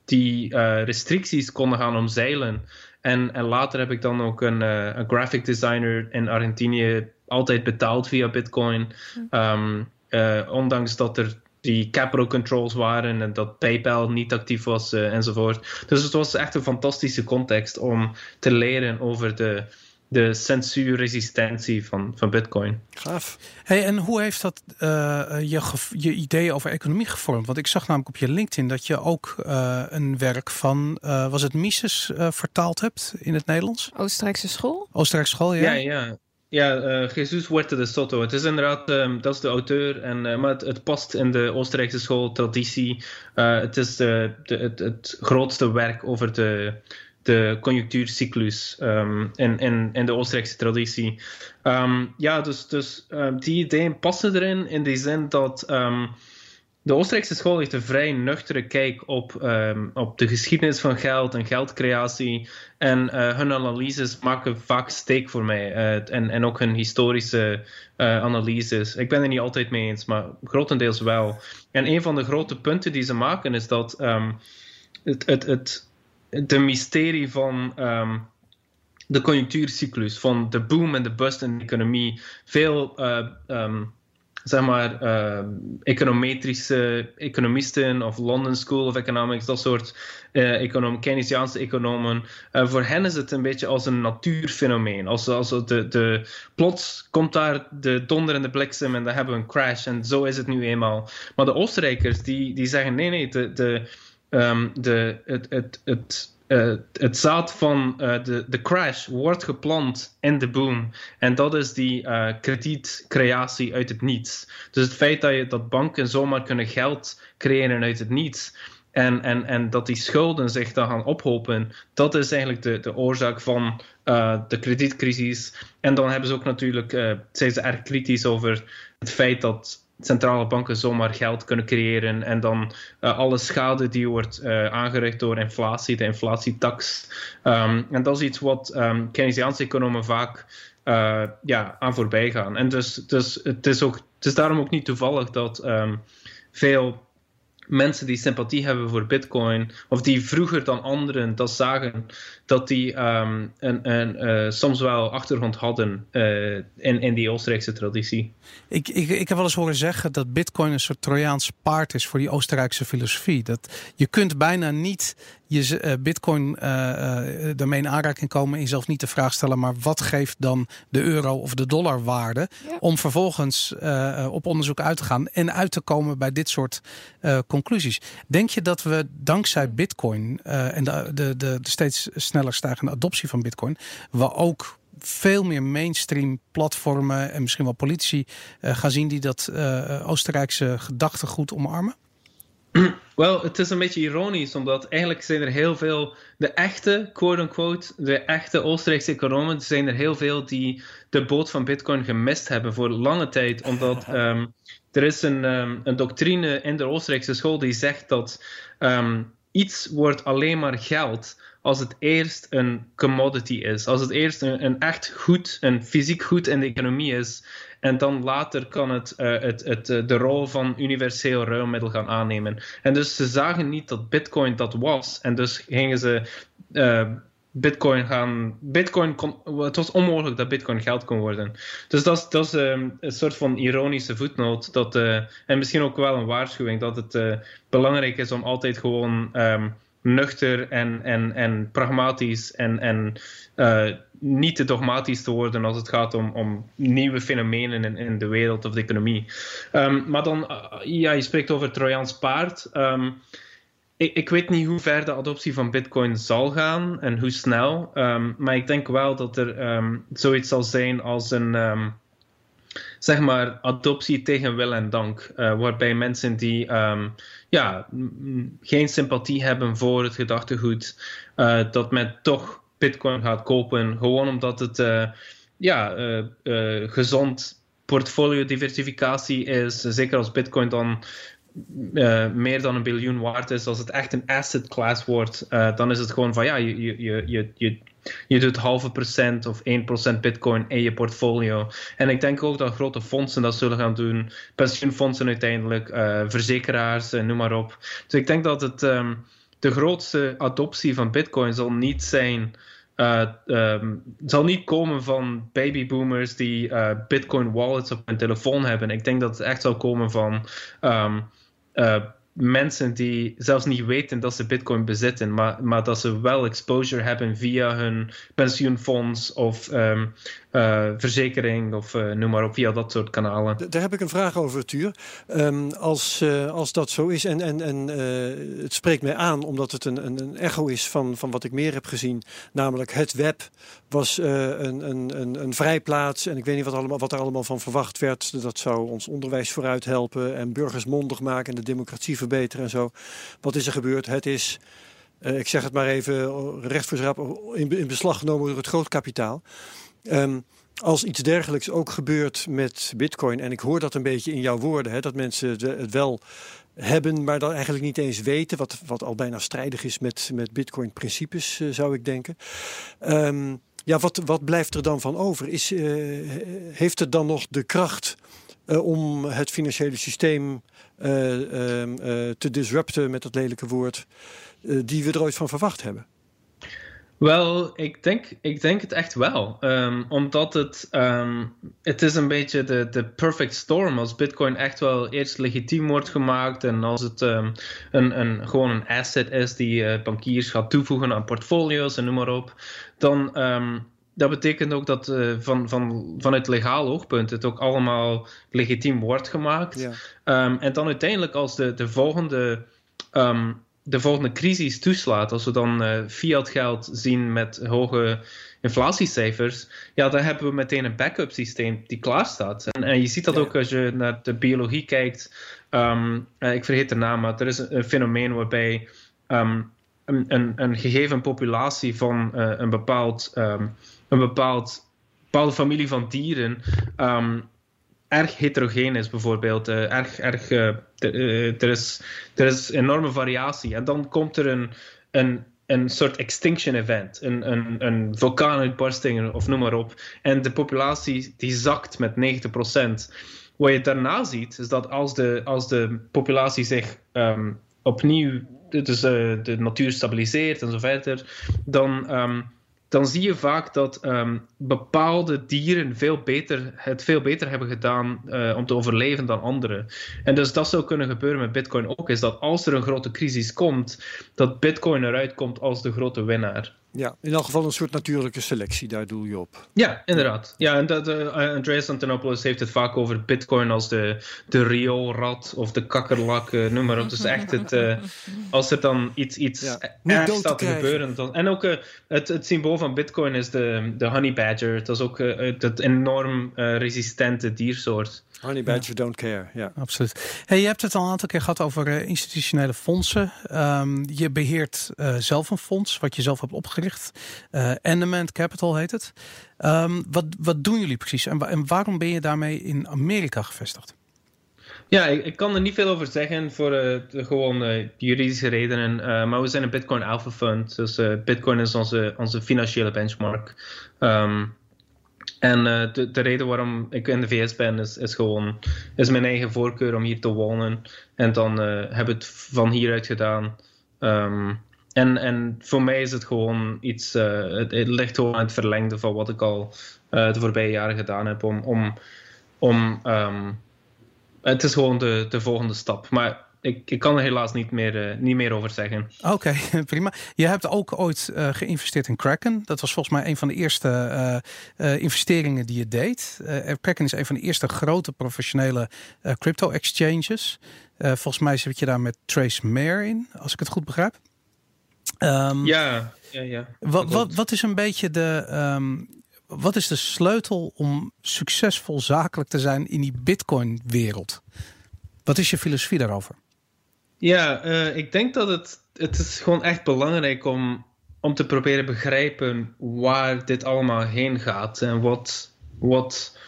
die restricties konden gaan omzeilen. En, en later heb ik dan ook een, uh, een graphic designer in Argentinië altijd betaald via Bitcoin. Um, uh, ondanks dat er die capital controls waren en dat PayPal niet actief was uh, enzovoort. Dus het was echt een fantastische context om te leren over de, de censuurresistentie van, van Bitcoin. Gaaf. Hey, en hoe heeft dat uh, je, je idee over economie gevormd? Want ik zag namelijk op je LinkedIn dat je ook uh, een werk van, uh, was het Mises, vertaald hebt in het Nederlands? Oostenrijkse school? Oostenrijkse school, ja. Ja, ja. Ja, uh, Jesus Huerta de Soto. Het is inderdaad, um, dat is de auteur, en, uh, maar het, het, past in de Oostenrijkse schooltraditie. Uh, het is de, de, het, het, grootste werk over de, de conjunctuurcyclus um, in, in, in de Oostenrijkse traditie. Um, ja, dus, dus um, die ideeën passen erin in die zin dat de Oostenrijkse school heeft een vrij nuchtere kijk op, op de geschiedenis van geld en geldcreatie. En uh, hun analyses maken vaak steek voor mij. Uh, en, en ook hun historische uh, analyses. Ik ben er niet altijd mee eens, maar grotendeels wel. En een van de grote punten die ze maken is dat het, het, het de mysterie van um, de conjunctuurcyclus, van de boom en de bust in de economie. Veel, uh, um, zeg maar, uh, econometrische economisten of London School of Economics, dat soort uh, econom Keynesiaanse economen. voor hen is het een beetje als een natuurfenomeen. Als, als de, de, plots komt daar de donder en de bliksem en dan hebben we een crash. En zo is het nu eenmaal. Maar de Oostenrijkers die, die zeggen nee, nee, de, de um, de, het, het, het, uh, het zaad van uh, de, de crash wordt geplant in de boom. En dat is die uh, kredietcreatie uit het niets. Dus het feit dat, je, dat banken zomaar kunnen geld creëren uit het niets. En, en, en dat die schulden zich dan gaan ophopen, dat is eigenlijk de, de oorzaak van de kredietcrisis. En dan hebben ze ook natuurlijk, zijn ze erg kritisch over het feit dat centrale banken zomaar geld kunnen creëren en dan uh, alle schade die wordt uh, aangericht door inflatie, de inflatietax. Um, en dat is iets wat um, Keynesiaanse economen vaak uh, ja, aan voorbij gaan. En dus, dus het, is ook, het is daarom ook niet toevallig dat um, veel mensen die sympathie hebben voor Bitcoin, of die vroeger dan anderen dat zagen, dat die um, een, een uh, soms wel achtergrond hadden uh, in, in die Oostenrijkse traditie. Ik, ik, ik heb wel eens horen zeggen dat Bitcoin een soort Trojaans paard is voor die Oostenrijkse filosofie. Dat je kunt bijna niet je uh, bitcoin uh, daarmee in aanraking komen en jezelf niet de vraag stellen, maar wat geeft dan de euro of de dollar waarde? Om vervolgens op onderzoek uit te gaan en uit te komen bij dit soort conclusies. Denk je dat we dankzij bitcoin en de, de, de, de steeds sneller stijgende adoptie van bitcoin, we ook veel meer mainstream platformen en misschien wel politici uh, gaan zien die dat uh, Oostenrijkse gedachtegoed omarmen? Wel, het is een beetje ironisch, omdat eigenlijk zijn er heel veel, de echte, quote-unquote, de echte Oostenrijkse economen, zijn er heel veel die de boot van Bitcoin gemist hebben voor lange tijd, omdat um, er is een, um, een doctrine in de Oostenrijkse school die zegt dat um, iets wordt alleen maar geld als het eerst een commodity is. Als het eerst een, een echt goed, een fysiek goed in de economie is. En dan later kan het, uh, het, het uh, de rol van universeel ruilmiddel gaan aannemen. En dus ze zagen niet dat Bitcoin dat was. En dus gingen ze uh, Bitcoin gaan. Bitcoin het was onmogelijk dat Bitcoin geld kon worden. Dus dat is, dat is um, een soort van ironische voetnoot. Dat, en misschien ook wel een waarschuwing dat het belangrijk is om altijd gewoon. Um, nuchter en, en, en pragmatisch en, en uh, niet te dogmatisch te worden als het gaat om, om nieuwe fenomenen in, in de wereld of de economie. Um, maar dan, uh, ja, je spreekt over Trojaans paard. Um, ik, ik, weet niet hoe ver de adoptie van Bitcoin zal gaan en hoe snel. Um, maar ik denk wel dat er zoiets zal zijn als een zeg maar, adoptie tegen wil en dank. Uh, waarbij mensen die um, ja, geen sympathie hebben voor het gedachtegoed, uh, dat men toch Bitcoin gaat kopen. Gewoon omdat het uh, ja, gezond portfolio diversificatie is. Zeker als Bitcoin dan meer dan een biljoen waard is, als het echt een asset class wordt, dan is het gewoon van ja, je, je, je, je, je doet halve procent of 1% bitcoin in je portfolio. En ik denk ook dat grote fondsen dat zullen gaan doen. Pensioenfondsen uiteindelijk, uh, verzekeraars, noem maar op. Dus ik denk dat het um, de grootste adoptie van bitcoin zal niet zijn. Uh, um, zal niet komen van babyboomers die bitcoin wallets op hun telefoon hebben. Ik denk dat het echt zal komen van uh, mensen die zelfs niet weten dat ze Bitcoin bezitten, maar, maar dat ze wel exposure hebben via hun pensioenfonds of um, uh, verzekering of uh, noem maar op, via dat soort kanalen. Daar heb ik een vraag over, Tuur. Um, als, uh, als dat zo is, en, en, en het spreekt mij aan omdat het een, een, echo is van, van wat ik meer heb gezien, namelijk het web was een, een, een, een vrijplaats en ik weet niet wat, allemaal, wat er allemaal van verwacht werd. Dat zou ons onderwijs vooruit helpen en burgers mondig maken en de democratie verbeteren en zo. Wat is er gebeurd? Het is... Ik zeg het maar even recht voor schrap, in, in beslag genomen door het grootkapitaal. Um, als iets dergelijks ook gebeurt met Bitcoin, en ik hoor dat een beetje in jouw woorden, hè, dat mensen het wel hebben, maar dan eigenlijk niet eens weten, wat, wat al bijna strijdig is met, met Bitcoin-principes, uh, zou ik denken. Um, ja, wat, wat blijft er dan van over? Is, uh, heeft het dan nog de kracht uh, om het financiële systeem ehm, te disrupten, met dat lelijke woord, die we er ooit van verwacht hebben? Wel, ik denk, ik denk het echt wel. Um, omdat het, um, het is een beetje de, de perfect storm. Als Bitcoin echt wel eerst legitiem wordt gemaakt en als het um, een, een, gewoon een asset is die uh, bankiers gaat toevoegen aan portfolio's en noem maar op, dan dat betekent ook dat uh, van, van, vanuit legaal oogpunt het ook allemaal legitiem wordt gemaakt. Ja. en dan uiteindelijk als de, de volgende de volgende crisis toeslaat, als we dan uh, fiat geld zien met hoge inflatiecijfers, ja, dan hebben we meteen een backup systeem die klaar staat. En, en je ziet dat ook als je naar de biologie kijkt. Um, uh, ik vergeet de naam, maar er is een, een fenomeen waarbij um, een, een, een, gegeven populatie van uh, een bepaald, um, een bepaald bepaalde familie van dieren erg heterogeen is, bijvoorbeeld. Uh, erg, erg, uh, er, is, er is enorme variatie. En dan komt er een, een, een soort extinction event, een, een, een vulkaanuitbarsting of noem maar op. En de populatie die zakt met 90%. Wat je daarna ziet, is dat als de, als de populatie zich um, opnieuw, dus de natuur stabiliseert en zo verder, dan um, dan zie je vaak dat ehm, bepaalde dieren veel beter, het veel beter hebben gedaan uh, om te overleven dan anderen. En dus dat zou kunnen gebeuren met Bitcoin ook, is dat als er een grote crisis komt, dat Bitcoin eruit komt als de grote winnaar. Ja, in elk geval een soort natuurlijke selectie, daar doe je op. Ja, inderdaad. Ja, en dat, uh, Andreas Antonopoulos heeft het vaak over bitcoin als de, de rioolrat of de kakkerlak, uh, noem maar op. Dus echt, het, uh, als er dan iets, iets ja, ergs staat te gebeuren. Dan, en ook het, het symbool van bitcoin is de, de honey badger. Dat is ook het enorm resistente diersoort. Honey Badger don't care, ja. Absoluut. Hey, je hebt het al een aantal keer gehad over uh, institutionele fondsen. Um, je beheert uh, zelf een fonds, wat je zelf hebt opgericht. Uh, Endement Capital heet het. Um, wat, wat doen jullie precies en, en, waarom ben je daarmee in Amerika gevestigd? Ja, ik, ik kan er niet veel over zeggen voor de gewoon juridische redenen. maar we zijn een Bitcoin Alpha Fund. Dus Bitcoin is onze, onze financiële benchmark. Um, en uh, de, de, reden waarom ik in de VS ben, is, is gewoon is mijn eigen voorkeur om hier te wonen. En dan uh, heb ik het van hieruit gedaan. Um, en, en voor mij is het gewoon iets, uh, het, ligt gewoon aan het verlengde van wat ik al de voorbije jaren gedaan heb. Om, om, om um, het is gewoon de, de volgende stap. Maar ik, ik kan er helaas niet meer, uh, niet meer over zeggen. Oké, okay, prima. Je hebt ook ooit uh, geïnvesteerd in Kraken. Dat was volgens mij een van de eerste uh, investeringen die je deed. Kraken is een van de eerste grote professionele crypto exchanges. volgens mij zit je daar met Trace Mayer in, als ik het goed begrijp. Um, ja, ja, ja. Wat, wat, wat is een beetje de. Um, wat is de sleutel om succesvol zakelijk te zijn in die Bitcoin-wereld? Wat is je filosofie daarover? Ja, uh, ik denk dat het, het is gewoon echt belangrijk om, om te proberen begrijpen waar dit allemaal heen gaat en wat, wat,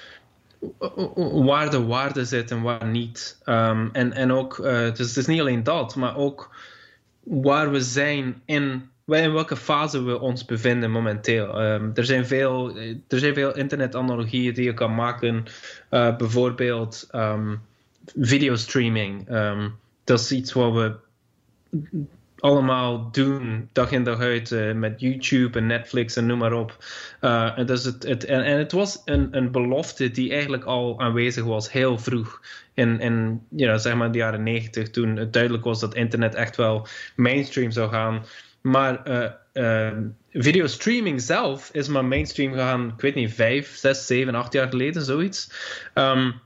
waar de waarde zit en waar niet. Um, en, en ook, uh, dus het is niet alleen dat, maar ook waar we zijn in in welke fase we ons bevinden momenteel. Um, er, zijn veel, er zijn veel internetanalogieën die je kan maken. Bijvoorbeeld um, videostreaming. Dat is iets wat we allemaal doen, dag in dag uit, uh, met YouTube en Netflix en noem maar op. Uh, en, dus het, het, en, en, het was een, een belofte die eigenlijk al aanwezig was heel vroeg. In, you know, zeg maar de jaren negentig, toen het duidelijk was dat internet echt wel mainstream zou gaan. Maar uh, videostreaming zelf is maar mainstream gegaan, ik weet niet, vijf, zes, zeven, acht jaar geleden, zoiets. Um,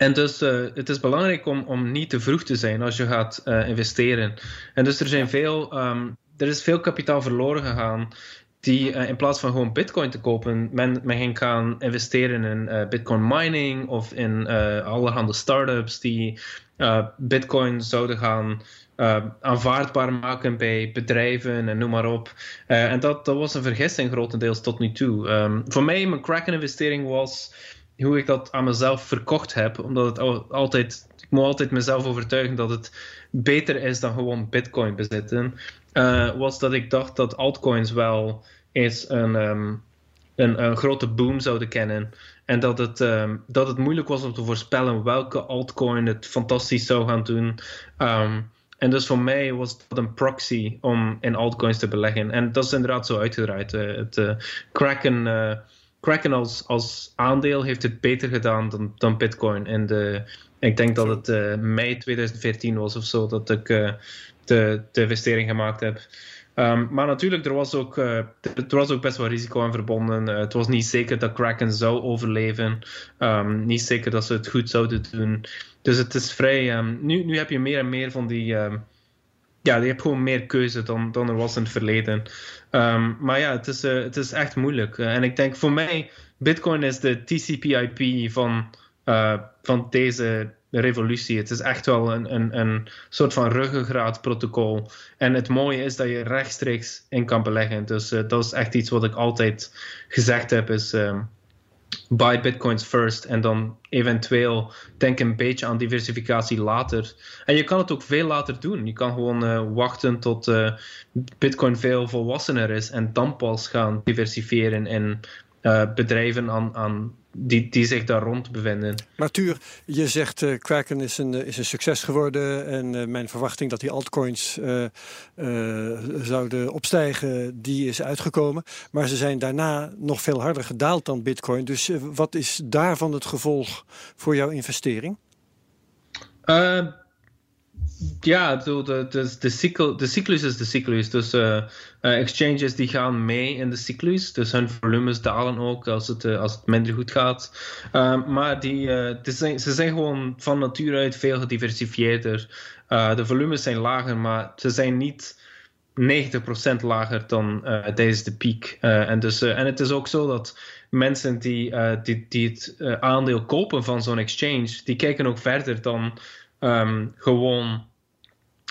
en dus uh, het is belangrijk om, om niet te vroeg te zijn als je gaat uh, investeren. En dus er, zijn veel, um, er is veel kapitaal verloren gegaan die uh, in plaats van gewoon bitcoin te kopen, men, men ging gaan investeren in bitcoin mining of in allerhande startups die bitcoin zouden gaan aanvaardbaar maken bij bedrijven en noem maar op. en dat, dat was een vergissing grotendeels tot nu toe. Um, voor mij, mijn Kraken-investering was hoe ik dat aan mezelf verkocht heb. Omdat het altijd, ik moet altijd mezelf overtuigen dat het beter is dan gewoon bitcoin bezitten. Uh, was dat ik dacht dat altcoins wel eens een, um, een, een, grote boom zouden kennen. En dat het, um, dat het moeilijk was om te voorspellen welke altcoin het fantastisch zou gaan doen. Um, en dus voor mij was dat een proxy om in altcoins te beleggen. En dat is inderdaad zo uitgedraaid. Uh, het uh, Kraken Kraken als, als aandeel heeft het beter gedaan dan, dan Bitcoin. En de, ik denk dat het uh, mei 2014 was of zo dat ik uh, de, de investering gemaakt heb. Um, maar natuurlijk, er was, ook, er was ook best wel risico aan verbonden. het was niet zeker dat Kraken zou overleven. Um, niet zeker dat ze het goed zouden doen. Dus het is vrij. Um, nu, nu heb je meer en meer van die ja, je hebt gewoon meer keuze dan, dan er was in het verleden. Um, maar ja, het is, uh, het is echt moeilijk. Uh, en ik denk voor mij, Bitcoin is de TCP/IP van, uh, van deze revolutie. Het is echt wel een, een, een soort van ruggengraatprotocol. En het mooie is dat je rechtstreeks in kan beleggen. Dus dat is echt iets wat ik altijd gezegd heb. Is, um, buy bitcoins first en dan eventueel denk een beetje aan diversificatie later. En je kan het ook veel later doen. Je kan gewoon uh, wachten tot uh, bitcoin veel volwassener is en dan pas gaan diversifiëren in bedrijven aan, aan die, die zich daar rond bevinden. Maar Tuur, je zegt uh, Kraken is een, is een succes geworden en mijn verwachting dat die altcoins zouden opstijgen, die is uitgekomen. Maar ze zijn daarna nog veel harder gedaald dan Bitcoin. Dus wat is daarvan het gevolg voor jouw investering? Ja, de, de, de, de, cycl, de cyclus is de cyclus. Dus uh, uh, exchanges die gaan mee in de cyclus. Dus hun volumes dalen ook als het, uh, als het minder goed gaat. maar die, ze zijn gewoon van nature uit veel gediversifieerder. de volumes zijn lager, maar ze zijn niet 90% lager dan tijdens de piek. en, dus, en het is ook zo dat mensen die, die, die het aandeel kopen van zo'n exchange, die kijken ook verder dan um, gewoon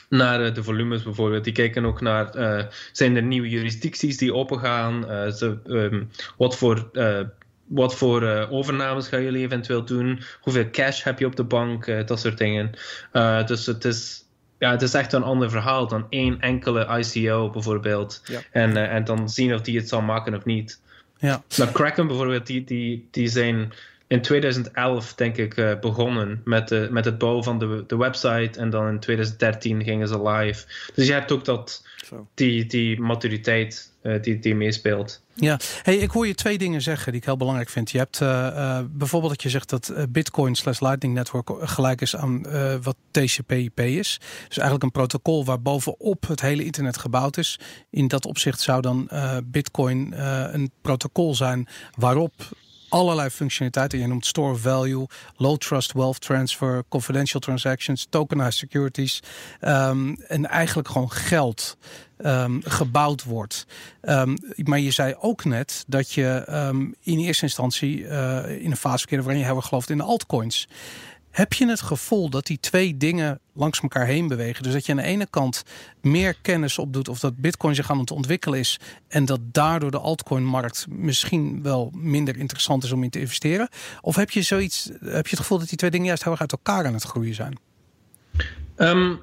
naar eh, de volumes bijvoorbeeld. Die kijken ook naar, uh, zijn er nieuwe jurisdicties die opengaan? Uh, ze, um, wat voor, uh, wat voor overnames gaan jullie eventueel doen? Hoeveel cash heb je op de bank? dat soort dingen. dus het is, ja, het is echt een ander verhaal dan één enkele ICO bijvoorbeeld. Ja. En, en dan zien of die het zal maken of niet. Ja. Nou, Kraken bijvoorbeeld, die, die, die zijn in 2011, denk ik, uh, begonnen met, de, met het bouwen van de, de website. En dan in 2013 gingen ze live. Dus je hebt ook dat, die, die maturiteit uh, die, die meespeelt. Ja, hey, ik hoor je twee dingen zeggen die ik heel belangrijk vind. Je hebt uh, bijvoorbeeld dat je zegt dat Bitcoin slash Lightning Network gelijk is aan wat TCP/IP is. Dus eigenlijk een protocol waar bovenop het hele internet gebouwd is. In dat opzicht zou dan Bitcoin een protocol zijn waarop allerlei functionaliteiten. Je noemt store value, low trust wealth transfer, confidential transactions, tokenized securities. Um, en eigenlijk gewoon geld um, gebouwd wordt. Um, maar je zei ook net dat je in eerste instantie uh, in een fase verkeerde waarin je hebben in de altcoins. Heb je het gevoel dat die twee dingen langs elkaar heen bewegen? Dus dat je aan de ene kant meer kennis opdoet of dat Bitcoin zich aan het ontwikkelen is en dat daardoor de altcoin-markt misschien wel minder interessant is om in te investeren? Of heb je zoiets, heb je het gevoel dat die twee dingen juist heel erg uit elkaar aan het groeien zijn? Um,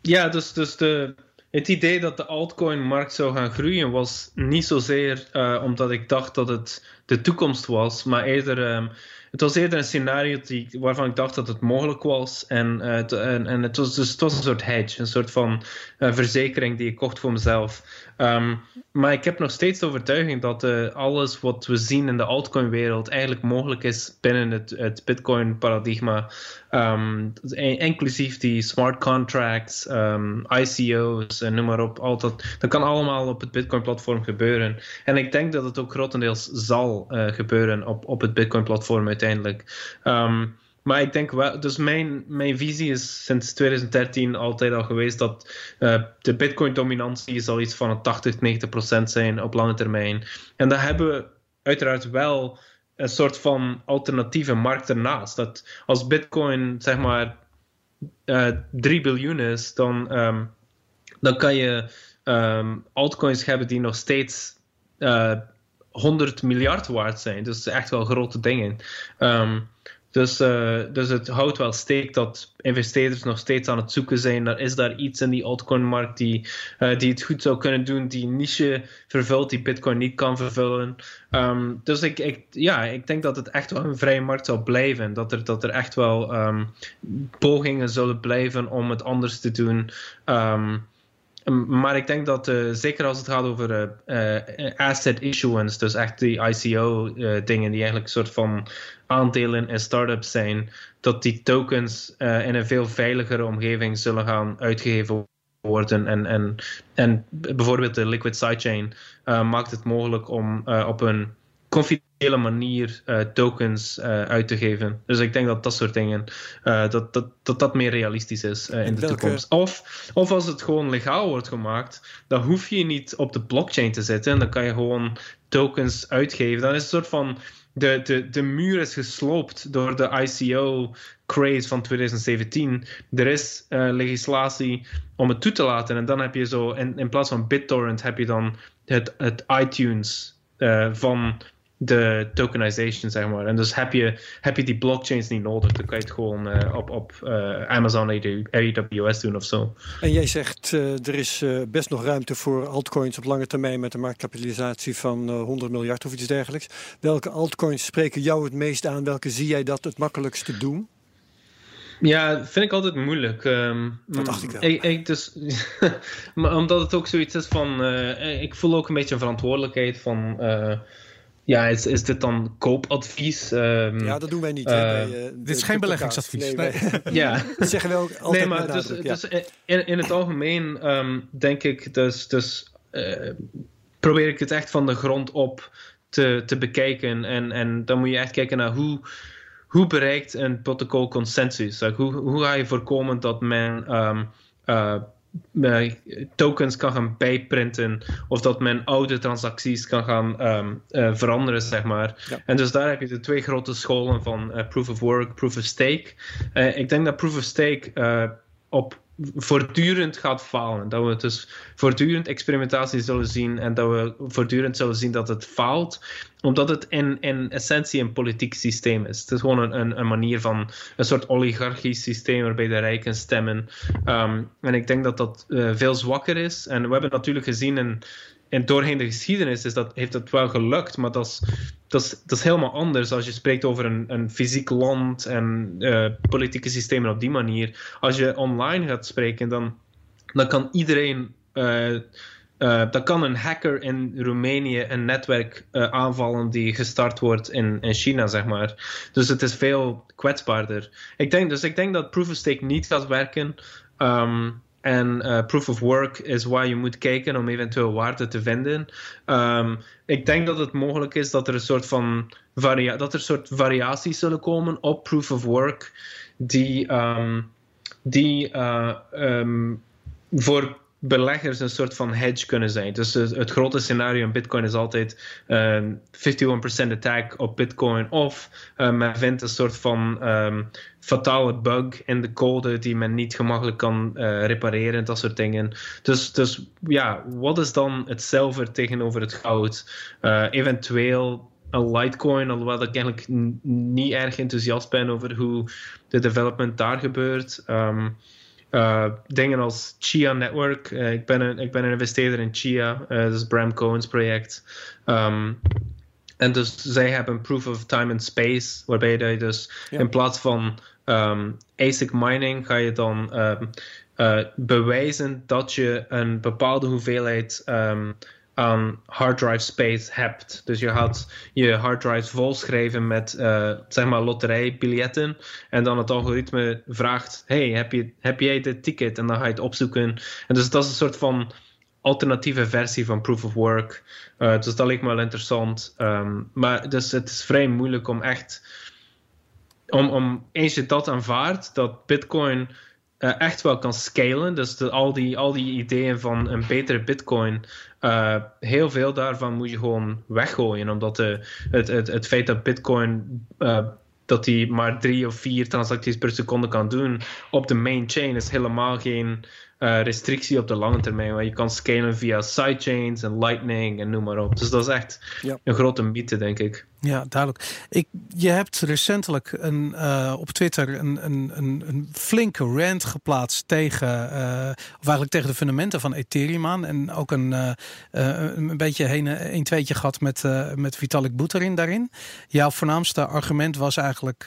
ja, dus, dus de, het idee dat de altcoin-markt zou gaan groeien was niet zozeer uh, omdat ik dacht dat het de toekomst was, maar eerder. Um, het was eerder een scenario die, waarvan ik dacht dat het mogelijk was. En, uh, en, en, het, was, dus, het was een soort hedge, een soort van uh, verzekering die ik kocht voor mezelf. Um, maar ik heb nog steeds de overtuiging dat uh, alles wat we zien in de altcoin-wereld eigenlijk mogelijk is binnen het, het Bitcoin-paradigma. Um, inclusief die smart contracts, um, ICO's en noem maar op. Al dat, dat kan allemaal op het Bitcoin-platform gebeuren. En ik denk dat het ook grotendeels zal gebeuren op, op het Bitcoin-platform uiteindelijk. Um, maar ik denk wel, dus mijn, mijn visie is sinds 2013 altijd al geweest dat uh, de Bitcoin-dominantie zal iets van 80, 90 procent zijn op lange termijn. En daar hebben we uiteraard wel een soort van alternatieve markt ernaast. Dat als Bitcoin zeg maar uh, eh, 3 biljoen is, dan, um, dan kan je um, altcoins hebben die nog steeds eh, 100 miljard waard zijn. Dus echt wel grote dingen. Um, dus, uh, dus het houdt wel steek dat investeerders nog steeds aan het zoeken zijn naar is daar iets in die altcoin-markt die, uh, die het goed zou kunnen doen, die niche vervult die Bitcoin niet kan vervullen. Um, dus ik, ik, ja, ik denk dat het echt wel een vrije markt zal blijven. Dat er, dat er echt wel um, pogingen zullen blijven om het anders te doen. Maar ik denk dat, uh, zeker als het gaat over uh, asset issuance, dus echt die ICO-dingen die eigenlijk een soort van aandelen in startups zijn, dat die tokens in een veel veiligere omgeving zullen gaan uitgegeven worden. En, en, en bijvoorbeeld de Liquid Sidechain maakt het mogelijk om op een confidentiële manier tokens uit te geven. Dus ik denk dat dat soort dingen, dat, dat, dat dat meer realistisch is in de toekomst. Of, of als het gewoon legaal wordt gemaakt, dan hoef je niet op de blockchain te zitten. Dan kan je gewoon tokens uitgeven. Dan is het een soort van de, de, de muur is gesloopt door de ICO-craze van 2017. Er is legislatie om het toe te laten. En dan heb je zo, in, in plaats van BitTorrent, heb je dan het, het iTunes van de tokenization, zeg maar. En dus heb je, heb je die blockchains niet nodig. Dan kan je het gewoon uh, op, op uh, Amazon AWS doen of zo. En jij zegt uh, er is best nog ruimte voor altcoins op lange termijn met een marktkapitalisatie van 100 miljard of iets dergelijks. Welke altcoins spreken jou het meest aan? Welke zie jij dat het makkelijkste doen? Ja, vind ik altijd moeilijk. Um, dat dacht ik wel. Ik, ik dus, maar omdat het ook zoiets is van... ik voel ook een beetje een verantwoordelijkheid van ja, is, is dit dan koopadvies? Um, ja, dat doen wij niet. Uh, bij, uh, dit is geen beleggingsadvies. Nee, ja. dat zeggen we ook altijd nee, maar dus, ja. dus in, in het algemeen um, denk ik dus... dus uh, probeer ik het echt van de grond op te, te bekijken. En, en dan moet je echt kijken naar hoe, hoe bereikt een protocol consensus? Like, hoe, hoe ga je voorkomen dat men... Um, uh, tokens kan gaan bijprinten of dat men oude transacties kan gaan um, uh, veranderen, zeg maar. Ja. En dus daar heb je de twee grote scholen van uh, proof of work, proof of stake. ik denk dat proof of stake op voortdurend gaat falen. Dat we dus voortdurend experimentatie zullen zien en dat we voortdurend zullen zien dat het faalt, omdat het in, in essentie een politiek systeem is. Het is gewoon een, een, manier van een soort oligarchisch systeem waarbij de rijken stemmen. Um, en ik denk dat dat uh, veel zwakker is. En we hebben natuurlijk gezien in, in doorheen de geschiedenis is dat, heeft dat wel gelukt, maar dat is, dat is, dat is helemaal anders als je spreekt over een, een fysiek land en uh, politieke systemen op die manier. Als je online gaat spreken, dan, dan kan iedereen. Uh, uh, dan kan een hacker in Roemenië een netwerk aanvallen die gestart wordt in, in China, zeg maar. Dus het is veel kwetsbaarder. Ik denk, dus ik denk dat proof of stake niet gaat werken. Um, en uh, proof of work is waar je moet kijken om eventueel waarde te vinden. Um, ik denk dat het mogelijk is dat er een soort van dat er soort variaties zullen komen op proof of work die, um, die uh, um, voor beleggers een soort van hedge kunnen zijn. Dus het, grote scenario in Bitcoin is altijd um, 51% attack op Bitcoin of uh, men vindt een soort van um, fatale bug in de code die men niet gemakkelijk kan uh, repareren, dat soort dingen. Dus, dus ja, wat is dan het zilver tegenover het goud? Uh, eventueel een Litecoin, alhoewel ik eigenlijk niet erg enthousiast ben over hoe de development daar gebeurt. Um, uh, dingen als Chia Network. Uh, ik, ben een, ik ben een investeerder in Chia. Uh, dat is Bram Cohen's project. Um, en dus zij hebben proof of time and space, waarbij je dus ja. in plaats van um, ASIC mining ga je dan um, bewijzen dat je een bepaalde hoeveelheid aan hard drive space hebt. Dus je gaat je hard drives volschrijven met uh, zeg maar loterijbiljetten en dan het algoritme vraagt: hey, heb, je, heb jij dit ticket? En dan ga je het opzoeken. En dus dat is een soort van alternatieve versie van proof of work. Uh, dus dat lijkt me wel interessant. Um, maar dus het is vrij moeilijk om echt om, om eens je dat aanvaardt, dat Bitcoin uh, echt wel kan scalen. Dus de, al, die, al die ideeën van een betere Bitcoin, uh, heel veel daarvan moet je gewoon weggooien. Omdat de, het, het, het feit dat Bitcoin. Uh, dat hij maar drie of vier transacties per seconde kan doen op de main chain is helemaal geen uh, restrictie op de lange termijn. Want je kan scalen via sidechains en lightning en noem maar op. Dus dat is echt ja. een grote mythe, denk ik. Ja, duidelijk. Ik, je hebt recentelijk een, uh, op Twitter een, een, een, flinke rant geplaatst tegen, uh, of eigenlijk tegen de fundamenten van Ethereum aan. En ook een, uh, een beetje heen, een tweetje gehad met, met Vitalik Buterin daarin. Jouw voornaamste argument was eigenlijk: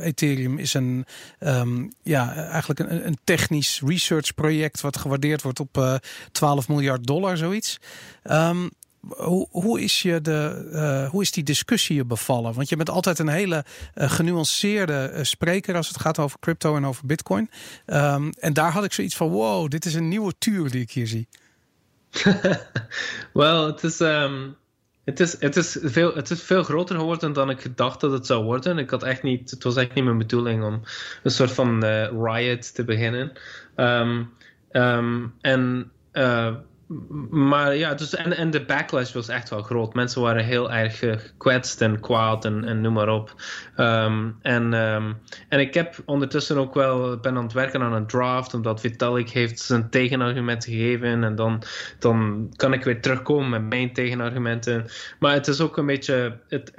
Ethereum is een, um, ja, eigenlijk een, een, technisch research project wat gewaardeerd wordt op 12 miljard dollar, zoiets. Um, hoe, hoe, is je de, uh, hoe is die discussie je bevallen? Want je bent altijd een hele uh, genuanceerde uh, spreker als het gaat over crypto en over bitcoin. Um, en daar had ik zoiets van: wow, dit is een nieuwe tuur die ik hier zie. Wel, het is. Um... Het is, het, is veel, het is veel groter geworden dan ik gedacht dat het zou worden. Ik had echt niet, het was echt niet mijn bedoeling om een soort van riot te beginnen. Um, en maar ja, dus, en, en de backlash was echt wel groot. Mensen waren heel erg gekwetst en kwaad en, en noem maar op. Ehm, en, ehm, en ik heb ondertussen ook wel, ben aan het werken aan een draft, omdat Vitalik heeft zijn tegenargument gegeven en dan, dan kan ik weer terugkomen met mijn tegenargumenten. Maar het is ook een beetje... Het,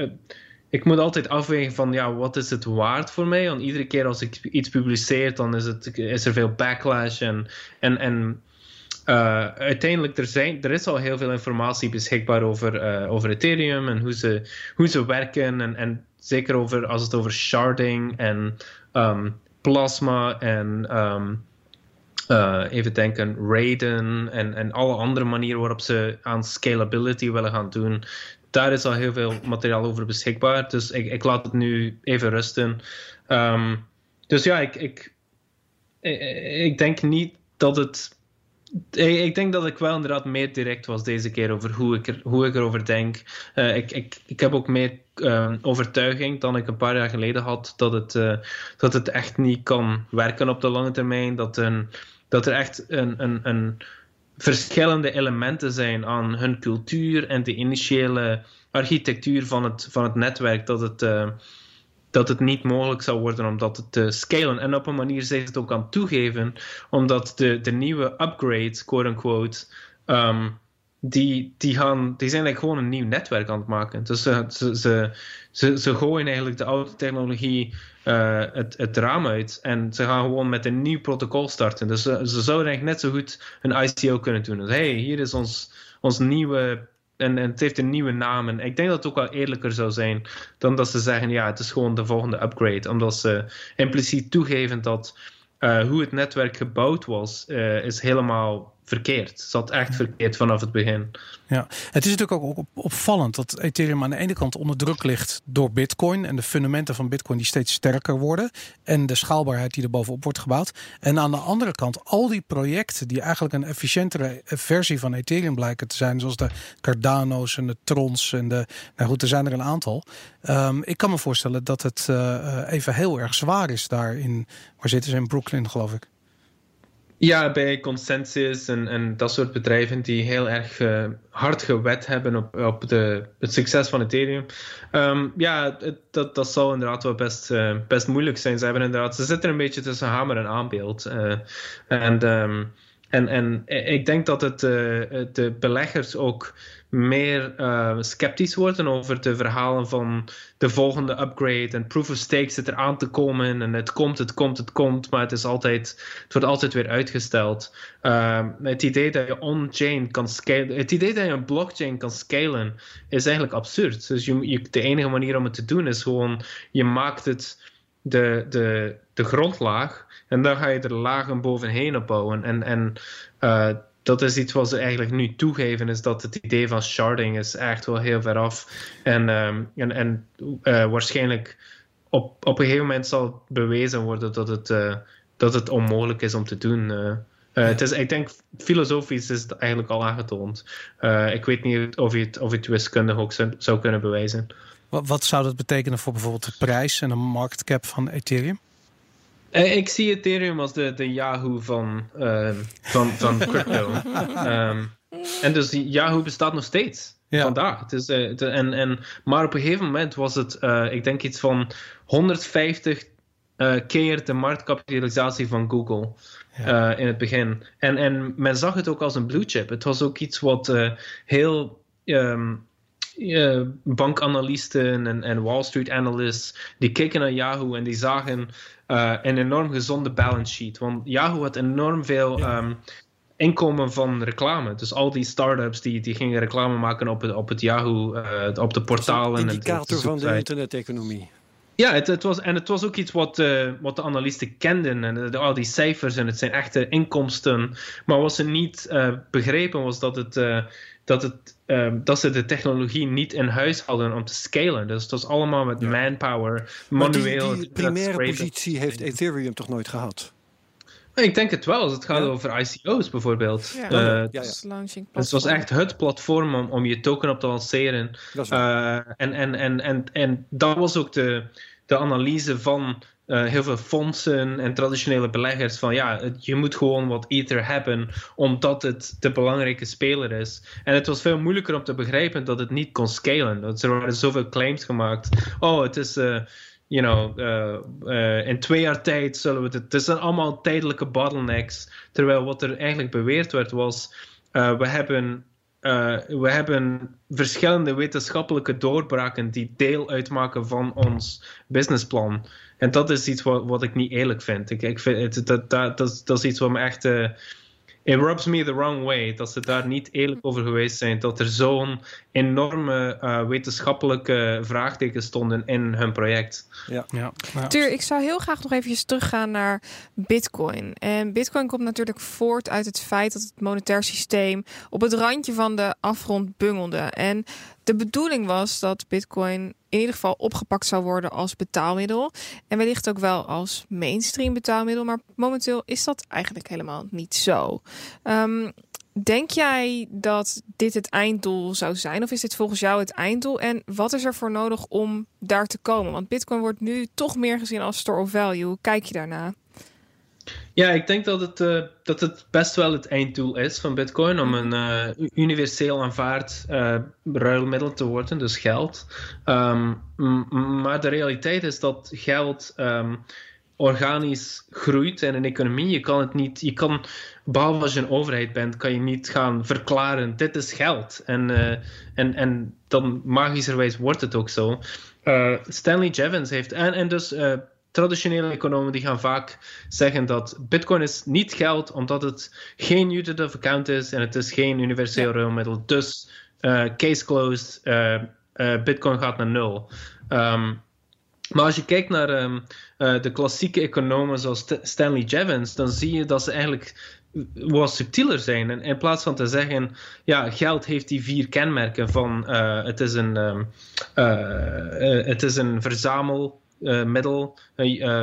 ik moet altijd afwegen van ja, wat is het waard voor mij? Want iedere keer als ik iets publiceer, dan is, het, is er veel backlash en, en, en uh, uiteindelijk, er, zijn, er is al heel veel informatie beschikbaar over, uh, over Ethereum en hoe ze, hoe ze werken. En, en zeker over, als het over sharding en um, plasma en um, even denken, Raiden en, en alle andere manieren waarop ze aan scalability willen gaan doen. Daar is al heel veel materiaal over beschikbaar. Dus ik, ik laat het nu even rusten. Um, dus ja, ik, ik, ik denk niet dat het ik denk dat ik wel inderdaad meer direct was deze keer over hoe ik, er, hoe ik erover denk. Uh, ik, ik, ik heb ook meer uh, overtuiging dan ik een paar jaar geleden had dat het, uh, dat het echt niet kan werken op de lange termijn. Dat, een, dat er echt een, een, een verschillende elementen zijn aan hun cultuur en de initiële architectuur van het, van het netwerk. Dat het dat het niet mogelijk zou worden om dat te scalen. En op een manier zijn ze het ook aan toegeven, omdat de, de nieuwe upgrades, quote-unquote, um, die, die, gaan, die zijn eigenlijk gewoon een nieuw netwerk aan het maken. Dus ze, ze, ze, ze, ze gooien eigenlijk de oude technologie uh, het, het raam uit en ze gaan gewoon met een nieuw protocol starten. Dus ze, ze zouden eigenlijk net zo goed een ICO kunnen doen. Dus hey, hier is ons, ons nieuwe en, en, het heeft een nieuwe naam. En ik denk dat het ook wel eerlijker zou zijn dan dat ze zeggen: ja, het is gewoon de volgende upgrade. Omdat ze impliciet toegeven dat uh, hoe het netwerk gebouwd was, uh, is helemaal verkeerd. Het zat echt verkeerd vanaf het begin. Ja, het is natuurlijk ook opvallend dat Ethereum aan de ene kant onder druk ligt door Bitcoin en de fundamenten van Bitcoin die steeds sterker worden en de schaalbaarheid die er bovenop wordt gebouwd. En aan de andere kant al die projecten die eigenlijk een efficiëntere versie van Ethereum blijken te zijn, zoals de Cardano's en de Trons en de, nou goed, er zijn er een aantal. Um, ik kan me voorstellen dat het uh, even heel erg zwaar is daar in, waar zitten ze in Brooklyn geloof ik. Ja, bij Consensus en, en dat soort bedrijven die heel erg uh, hard gewet hebben op, op de, het succes van Ethereum. Um, ja, dat, dat zal inderdaad wel best, uh, best moeilijk zijn. Ze, hebben inderdaad, ze zitten een beetje tussen hamer en aanbeeld. Uh, en, um, en, en ik denk dat het de beleggers ook meer uh, sceptisch worden over de verhalen van de volgende upgrade en proof of stake zit er aan te komen en het komt, het komt, het komt, maar het, is altijd, het wordt altijd weer uitgesteld. Uh, het idee dat je on-chain kan scalen, het idee dat je een blockchain kan scalen is eigenlijk absurd. Dus je, de enige manier om het te doen is gewoon, je maakt het de, de, de grondlaag en dan ga je er lagen bovenheen opbouwen en, en uh, dat is iets wat ze eigenlijk nu toegeven, is dat het idee van sharding is echt wel heel ver af. En, um, en, en uh, waarschijnlijk op, op een gegeven moment zal bewezen worden dat het, uh, dat het onmogelijk is om te doen. Uh, het is, ik denk, filosofisch is het eigenlijk al aangetoond. ik weet niet of je het, of het wiskundig ook zou, zou kunnen bewijzen. Wat, wat zou dat betekenen voor bijvoorbeeld de prijs en de market cap van Ethereum? Eh, ik zie Ethereum als de, de Yahoo van, uh, van, van crypto. um, en dus Yahoo bestaat nog steeds. Ja. Vandaag. Het is, uh, en, en, maar op een gegeven moment was het, uh, ik denk iets van 150 keer de marktkapitalisatie van Google. Ja. in het begin. En, en men zag het ook als een blue chip. Het was ook iets wat heel um, uh, bankanalisten en, en, Wall Street analysts, die keken naar Yahoo en die zagen uh, een enorm gezonde balance sheet. Want Yahoo had enorm veel um, inkomen van reclame. Dus al die start-ups die, die gingen reclame maken op het, op het Yahoo, uh, op de portalen. Een indicator van de internet-economie. Ja, het, het, was, en het was ook iets wat, uh, wat de analisten kenden. En de, al die cijfers en het zijn echte inkomsten. Maar wat ze niet begrepen was dat het, dat het Um, dat ze de technologie niet in huis hadden om te scalen. Dus dat is allemaal met manpower, manueel. Maar die, primaire positie heeft Ethereum toch nooit gehad? Ik denk het wel, als het gaat over ICO's bijvoorbeeld. Ja, uh, ja, ja. het was echt het platform om, om je token op te lanceren. Uh, en, en, en, en, en dat was ook de, de analyse van eh, heel veel fondsen en traditionele beleggers van ja, je moet gewoon wat Ether hebben omdat het de belangrijke speler is. En het was veel moeilijker om te begrijpen dat het niet kon scalen. Dat er waren zoveel claims gemaakt. Oh, het is. Uh, you know, uh, in twee jaar tijd zullen we het. Het zijn allemaal tijdelijke bottlenecks. Terwijl wat er eigenlijk beweerd werd was: we hebben uh, we hebben verschillende wetenschappelijke doorbraken die deel uitmaken van ons businessplan. En dat is iets wat, wat ik niet eerlijk vind. Ik, ik vind het, dat, dat, dat, dat, is iets wat me echt. It rubs me the wrong way. Dat ze daar niet eerlijk over geweest zijn. Dat er zo'n enorme uh, wetenschappelijke vraagtekens stonden in hun project. Ja. Ja. ja. Tuur, ik zou heel graag nog even teruggaan naar Bitcoin. En Bitcoin komt natuurlijk voort uit het feit dat het monetair systeem op het randje van de afgrond bungelde. En de bedoeling was dat Bitcoin in ieder geval opgepakt zou worden als betaalmiddel. En wellicht ook wel als mainstream betaalmiddel. Maar momenteel is dat eigenlijk helemaal niet zo. Um, Denk jij dat dit het einddoel zou zijn? Of is dit volgens jou het einddoel? En wat is er voor nodig om daar te komen? Want Bitcoin wordt nu toch meer gezien als store of value. Hoe kijk je daarna? Ja, ik denk dat het, uh, dat het best wel het einddoel is van Bitcoin om een uh, universeel aanvaard uh, ruilmiddel te worden, dus geld. Um, maar de realiteit is dat geld um, organisch groeit in een economie. Je kan het niet, je kan, behalve als je een overheid bent, kan je niet gaan verklaren: dit is geld. En, en, en dan magischerwijs wordt het ook zo. Stanley Jevons heeft, en, en dus traditionele economen die gaan vaak zeggen dat Bitcoin is niet geld omdat het geen unit of account is en het is geen universeel ruilmiddel. Dus uh, case closed, uh, uh, Bitcoin gaat naar nul. Um, maar als je kijkt naar um, de klassieke economen zoals Stanley Jevons, dan zie je dat ze eigenlijk wat subtieler zijn. En in plaats van te zeggen, ja, geld heeft die vier kenmerken van het is een, um, het is een verzamel uh, middel, uh,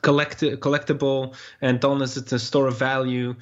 collect collectible, en dan is het een store of value.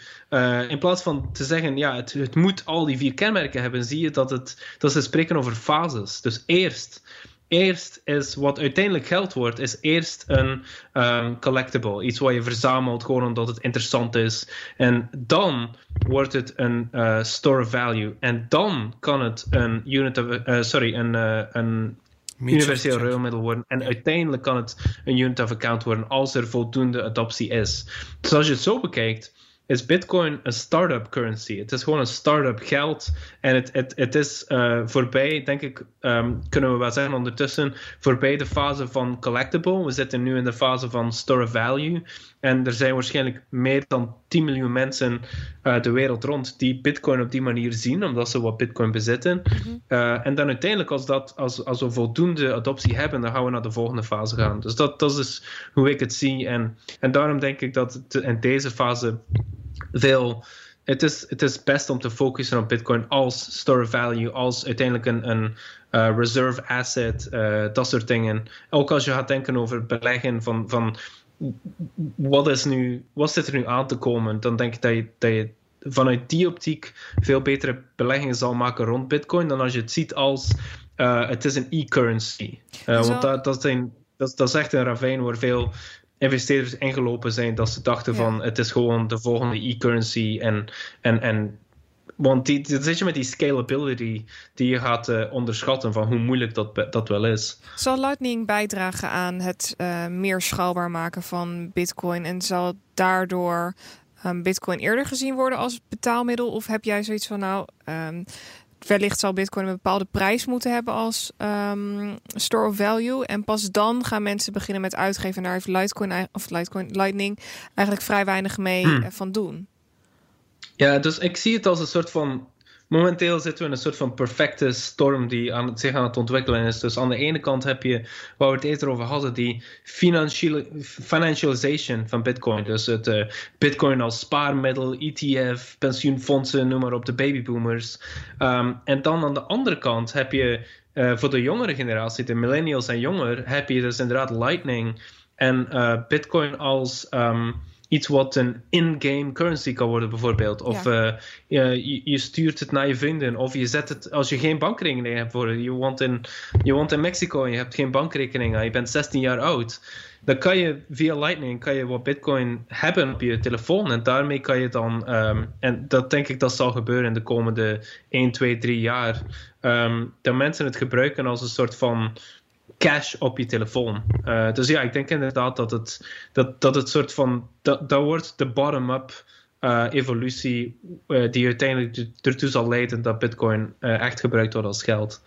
In plaats van te zeggen, ja, het, het, moet al die vier kenmerken hebben, zie je dat, het, dat ze spreken over fases. Dus eerst eerst is wat uiteindelijk geld wordt, is eerst een um, collectible. Iets wat je verzamelt gewoon omdat het interessant is. En dan wordt het een store of value. En dan kan het een unit of, sorry, een, een universeel ruilmiddel worden. En uiteindelijk kan het een unit of account worden als er voldoende adoptie is. Dus als je het zo bekijkt, is Bitcoin een start-up currency. Het is gewoon een start-up geld. En het, het, het is uh, voorbij, denk ik, um, kunnen we wel zeggen ondertussen, voorbij de fase van collectible. We zitten nu in de fase van store value. En er zijn waarschijnlijk meer dan 10 miljoen mensen uh, de wereld rond die Bitcoin op die manier zien, omdat ze wat Bitcoin bezitten. Mm uh, en dan uiteindelijk, als, dat, als, als we voldoende adoptie hebben, dan gaan we naar de volgende fase gaan. Dus dat, dat is hoe ik het zie. En, en daarom denk ik dat het in deze fase veel. Het is, het is best om te focussen op Bitcoin als store value, als uiteindelijk een, een uh, reserve asset, uh, dat soort dingen. Ook als je gaat denken over beleggen van, van wat, is nu, wat zit er nu aan te komen, dan denk ik dat je, dat je vanuit die optiek veel betere beleggingen zal maken rond Bitcoin dan als je het ziet als uh, het is een e-currency. want dat, dat, zijn, dat, dat is echt een ravijn waar veel investeerders ingelopen zijn dat ze dachten van het is gewoon de volgende e-currency en, en, en want die, dan zit je met die scalability die je gaat uh, onderschatten van hoe moeilijk dat, dat wel is. Zal Lightning bijdragen aan het uh, meer schaalbaar maken van Bitcoin en zal daardoor um, Bitcoin eerder gezien worden als betaalmiddel? Of heb jij zoiets van nou, um, wellicht zal Bitcoin een bepaalde prijs moeten hebben als um, store of value. En pas dan gaan mensen beginnen met uitgeven. naar heeft Litecoin of Litecoin Lightning eigenlijk vrij weinig mee hmm. Eh, van doen. Ja, dus ik zie het als een soort van momenteel zitten we in een soort van perfecte storm die aan zich aan het ontwikkelen is. Dus aan de ene kant heb je, waar we het eerder over hadden, die financialization van Bitcoin. Dus het uh, Bitcoin als spaarmiddel, ETF, pensioenfondsen, noem maar op, de babyboomers. Um, en dan aan de andere kant heb je uh, voor de jongere generatie, de millennials en jonger, heb je dus inderdaad Lightning en uh, Bitcoin als. Um, iets wat een in-game currency kan worden, bijvoorbeeld. Of ja. je, je, stuurt het naar je vrienden. Of je zet het als je geen bankrekening hebt voor je woont in, je woont in Mexico en je hebt geen bankrekening. Je bent 16 jaar oud dan kan je via Lightning kan je wat Bitcoin hebben op je telefoon. En daarmee kan je dan, um, en dat denk ik dat zal gebeuren in de komende 1, 2, 3 jaar, um, dat mensen het gebruiken als een soort van cash op je telefoon. Uh, dus ja, ik denk inderdaad dat het, dat, dat het soort van, dat, dat wordt de bottom-up uh, evolutie uh, die uiteindelijk ertoe zal leiden dat Bitcoin echt gebruikt wordt als geld.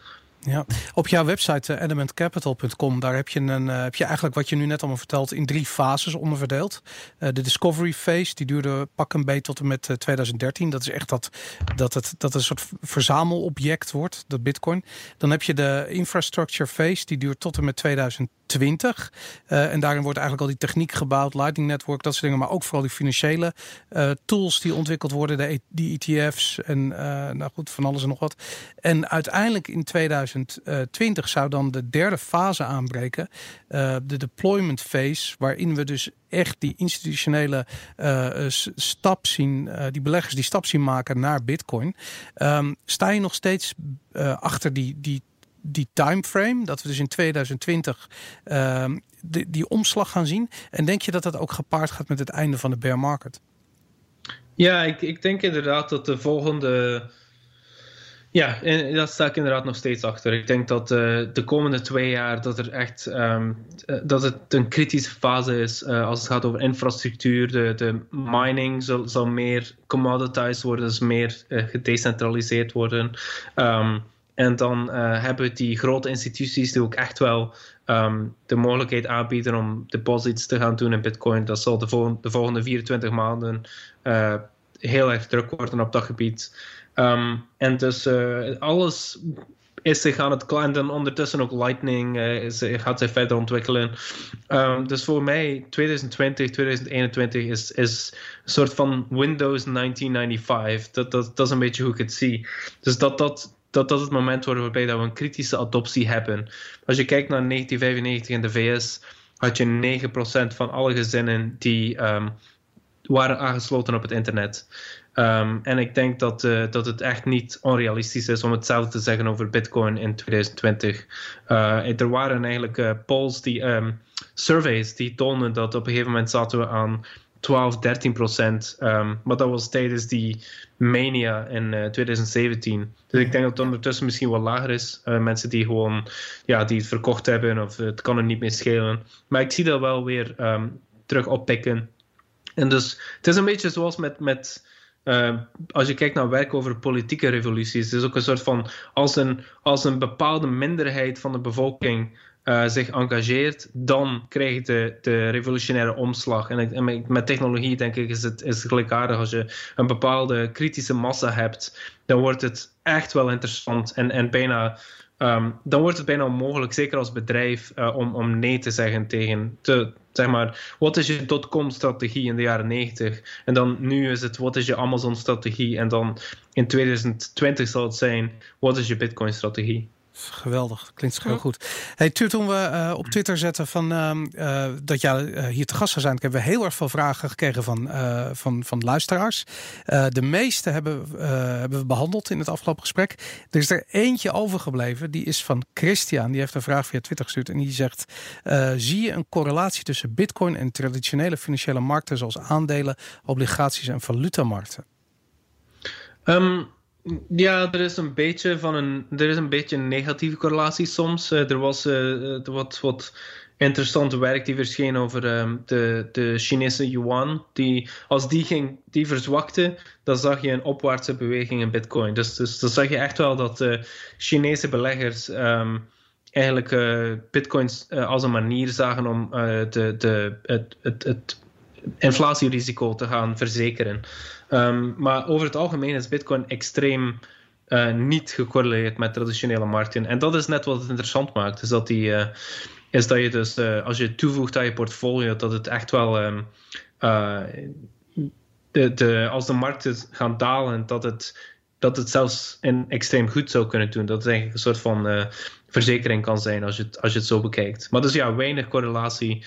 Ja, op jouw website uh, elementcapital.com, daar heb je, een, uh, heb je eigenlijk wat je nu net allemaal vertelt in drie fases onderverdeeld. Uh, de discovery phase, die duurde pak een beetje tot en met 2013. Dat is echt dat, dat, het, dat een soort verzamelobject wordt, dat bitcoin. Dan heb je de infrastructure phase, die duurt tot en met 2000. 20. Uh, en daarin wordt eigenlijk al die techniek gebouwd, Lightning Network, dat soort dingen. Maar ook vooral die financiële uh, tools die ontwikkeld worden, de, e-, die ETF's en uh, nou goed, van alles en nog wat. En uiteindelijk in 2020 zou dan de derde fase aanbreken, de deployment phase, waarin we dus echt die institutionele stap zien, die beleggers die stap zien maken naar Bitcoin. Um, sta je nog steeds achter die, die die timeframe, dat we dus in 2020 uh, die, die omslag gaan zien? En denk je dat dat ook gepaard gaat met het einde van de bear market? Ja, ik, ik denk inderdaad dat de volgende. Ja, en daar sta ik inderdaad nog steeds achter. Ik denk dat uh, de komende twee jaar dat er echt um, dat het een kritische fase is uh, als het gaat over infrastructuur. De, de mining zal, zal meer commoditized worden, dus meer gedecentraliseerd worden. Um, en dan uh, hebben die grote instituties die ook echt wel um, de mogelijkheid aanbieden om deposits te gaan doen in Bitcoin. Dat zal de, vol de volgende 24 maanden uh, heel erg druk worden op dat gebied. Um, en dus uh, alles is zich aan het klein. En ondertussen ook Lightning is, gaat zich verder ontwikkelen. Um, dus voor mij 2020, 2021 is, is een soort van Windows 1995. Dat, dat, dat is een beetje hoe ik het zie. Dus dat dat dat dat het moment wordt waarbij dat we een kritische adoptie hebben. Als je kijkt naar 1995 in de VS, had je 9% van alle gezinnen die um, waren aangesloten op het internet. Um, en ik denk dat, uh, dat het echt niet onrealistisch is om hetzelfde te zeggen over Bitcoin in 2020. Uh, er waren eigenlijk uh, polls, die, um, surveys, die tonen dat op een gegeven moment zaten we aan 12, 13 procent. Um, maar dat was tijdens die mania in uh, eh, 2017. Dus ik denk dat het ondertussen misschien wel lager is. Uh, mensen die gewoon ja, die het verkocht hebben of het kan er niet meer schelen. Maar ik zie dat wel weer um, terug oppikken. En dus het is een beetje zoals met. met uh, als je kijkt naar werk over politieke revoluties, het is ook een soort van als een, als een bepaalde minderheid van de bevolking uh, zich engageert, dan krijg je de, de revolutionaire omslag. En, en, met technologie denk ik is het, is gelijkaardig. Als je een bepaalde kritische massa hebt, dan wordt het echt wel interessant en, en bijna... Um, dan wordt het bijna onmogelijk, zeker als bedrijf, uh, om, om nee te zeggen tegen, te, zeg maar, wat is je dotcom-strategie in de jaren 90? En dan nu is het, wat is je Amazon-strategie? En dan in 2020 zal het zijn, wat is je Bitcoin-strategie? Geweldig, klinkt heel goed. Hey, toen we uh, op Twitter zetten van uh, dat jij uh, hier te gast zou zijn, hebben we heel erg veel vragen gekregen van, van, van luisteraars. de meeste hebben, hebben we behandeld in het afgelopen gesprek. Er is er eentje overgebleven, die is van Christian. Die heeft een vraag via Twitter gestuurd en die zegt: Zie je een correlatie tussen Bitcoin en traditionele financiële markten zoals aandelen, obligaties en valutamarkten? Um ja, er is een beetje van een, er is een beetje een negatieve correlatie soms. Uh, er was uh, wat, wat interessante werk die verscheen over um, de, de Chinese yuan. Die, als die, ging, die verzwakte, dan zag je een opwaartse beweging in Bitcoin. Dus, dus dan zag je echt wel dat Chinese beleggers um, eigenlijk Bitcoins als een manier zagen om de, de, het, het, het inflatierisico te gaan verzekeren. Um, maar over het algemeen is Bitcoin extreem uh, niet gecorreleerd met traditionele markten. En dat is net wat het interessant maakt. Is dat, die, uh, is dat je dus, uh, als je toevoegt aan je portfolio, dat het echt wel. Um, de, de, als de markten gaan dalen, dat het, dat het zelfs in extreem goed zou kunnen doen. Dat het eigenlijk een soort van verzekering kan zijn als je het, als je het zo bekijkt. Maar dus ja, weinig correlatie.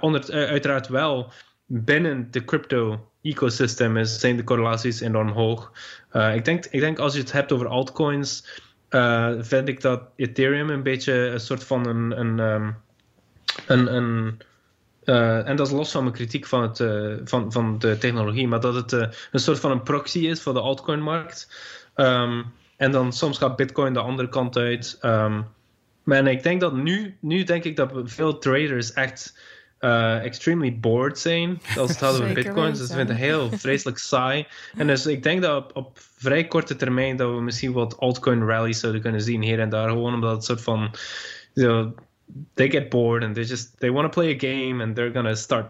onder, uiteraard wel binnen de crypto ecosystem is, zijn de correlaties enorm hoog. Uh, ik, denk, ik denk als je het hebt over altcoins, uh, vind ik dat Ethereum een beetje een soort van een. een, um, een, een uh, en dat is los van mijn kritiek van, het, van, van de technologie, maar dat het een soort van een proxy is voor de altcoin-markt. Um, en dan soms gaat Bitcoin de andere kant uit. Um, maar ik denk dat nu, nu denk ik dat veel traders echt uh, extremely bored zijn als het gaat over bitcoins. Dus ze vinden het heel vreselijk saai. En dus ik denk dat op, op, vrij korte termijn dat we misschien wat altcoin rallies zouden kunnen zien hier en daar. Gewoon omdat het soort van... You know, they get bored and they just they want to play a game and they're gonna start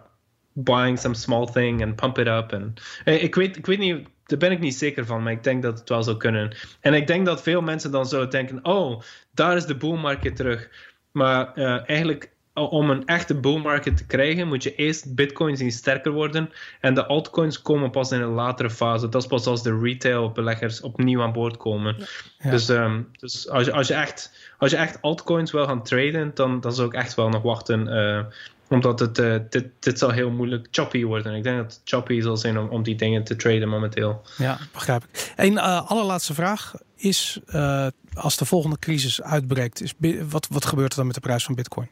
buying some small thing and pump it up. En, ik, weet, ik weet niet daar ben ik niet zeker van, maar ik denk dat het wel zou kunnen. En ik denk dat veel mensen dan zouden denken: oh, daar is de bull market terug. Maar uh, eigenlijk, om een echte bull market te krijgen, moet je eerst Bitcoin zien sterker worden. En de altcoins komen pas in een latere fase. Dat is pas als de retail beleggers opnieuw aan boord komen. Dus, um, dus als, je, als, je echt, als je echt altcoins wil gaan traden, dan, dan zou ik echt wel nog wachten. Uh, omdat het, uh, dit, dit zal heel moeilijk choppy worden. Ik denk dat het choppy zal zijn om, om die dingen te traden momenteel. Ja, begrijp ik. Een uh, allerlaatste vraag is, uh, als de volgende crisis uitbreekt, is, wat, wat gebeurt er dan met de prijs van bitcoin?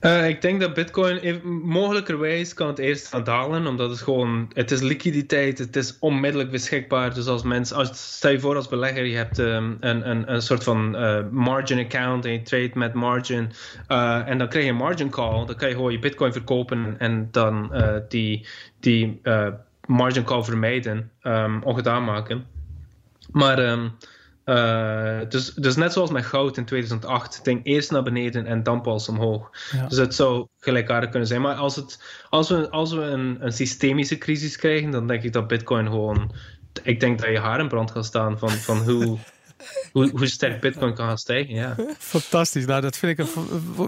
Uh, ik denk dat Bitcoin mogelijkerwijs kan het eerst gaan dalen, omdat het gewoon, het is liquiditeit, het is onmiddellijk beschikbaar. Dus als mensen, als, stel je voor als belegger, je hebt um, een, een, een soort van uh, margin account en je trade met margin, uh, en dan krijg je een margin call, dan kan je gewoon je Bitcoin verkopen en dan die, die margin call vermijden, um, ongedaan maken. Maar um, uh, dus, dus net zoals met goud in 2008, denk eerst naar beneden en dan pas omhoog. Dus het zou gelijkaardig kunnen zijn. Maar als, het, als we, als we een, een systemische crisis krijgen, dan denk ik dat Bitcoin gewoon. Ik denk dat je haar in brand gaat staan van, van hoe. Hoe, hoe sterk Bitcoin kan gaan stijgen. Ja. Fantastisch. Nou, dat vind ik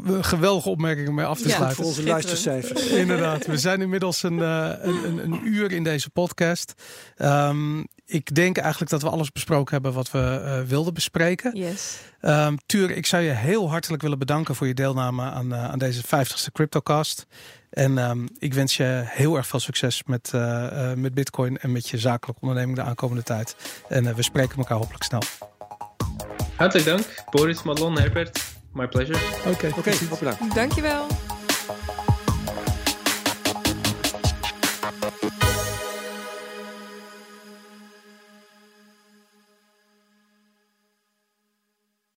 een, geweldige opmerking om mee af te sluiten. Ja, voor onze luistercijfers. Inderdaad. We zijn inmiddels een, uh, een, een, uur in deze podcast. Um, ik denk eigenlijk dat we alles besproken hebben wat we uh, wilden bespreken. Yes. Um, Tuur, ik zou je heel hartelijk willen bedanken voor je deelname aan, uh, aan deze 50ste CryptoCast. En um, ik wens je heel erg veel succes met, uh, met Bitcoin en met je zakelijke onderneming de aankomende tijd. En we spreken elkaar hopelijk snel. Hartelijk dank, Boris, Malon, Herbert. My pleasure. Oké, oké. Dankjewel.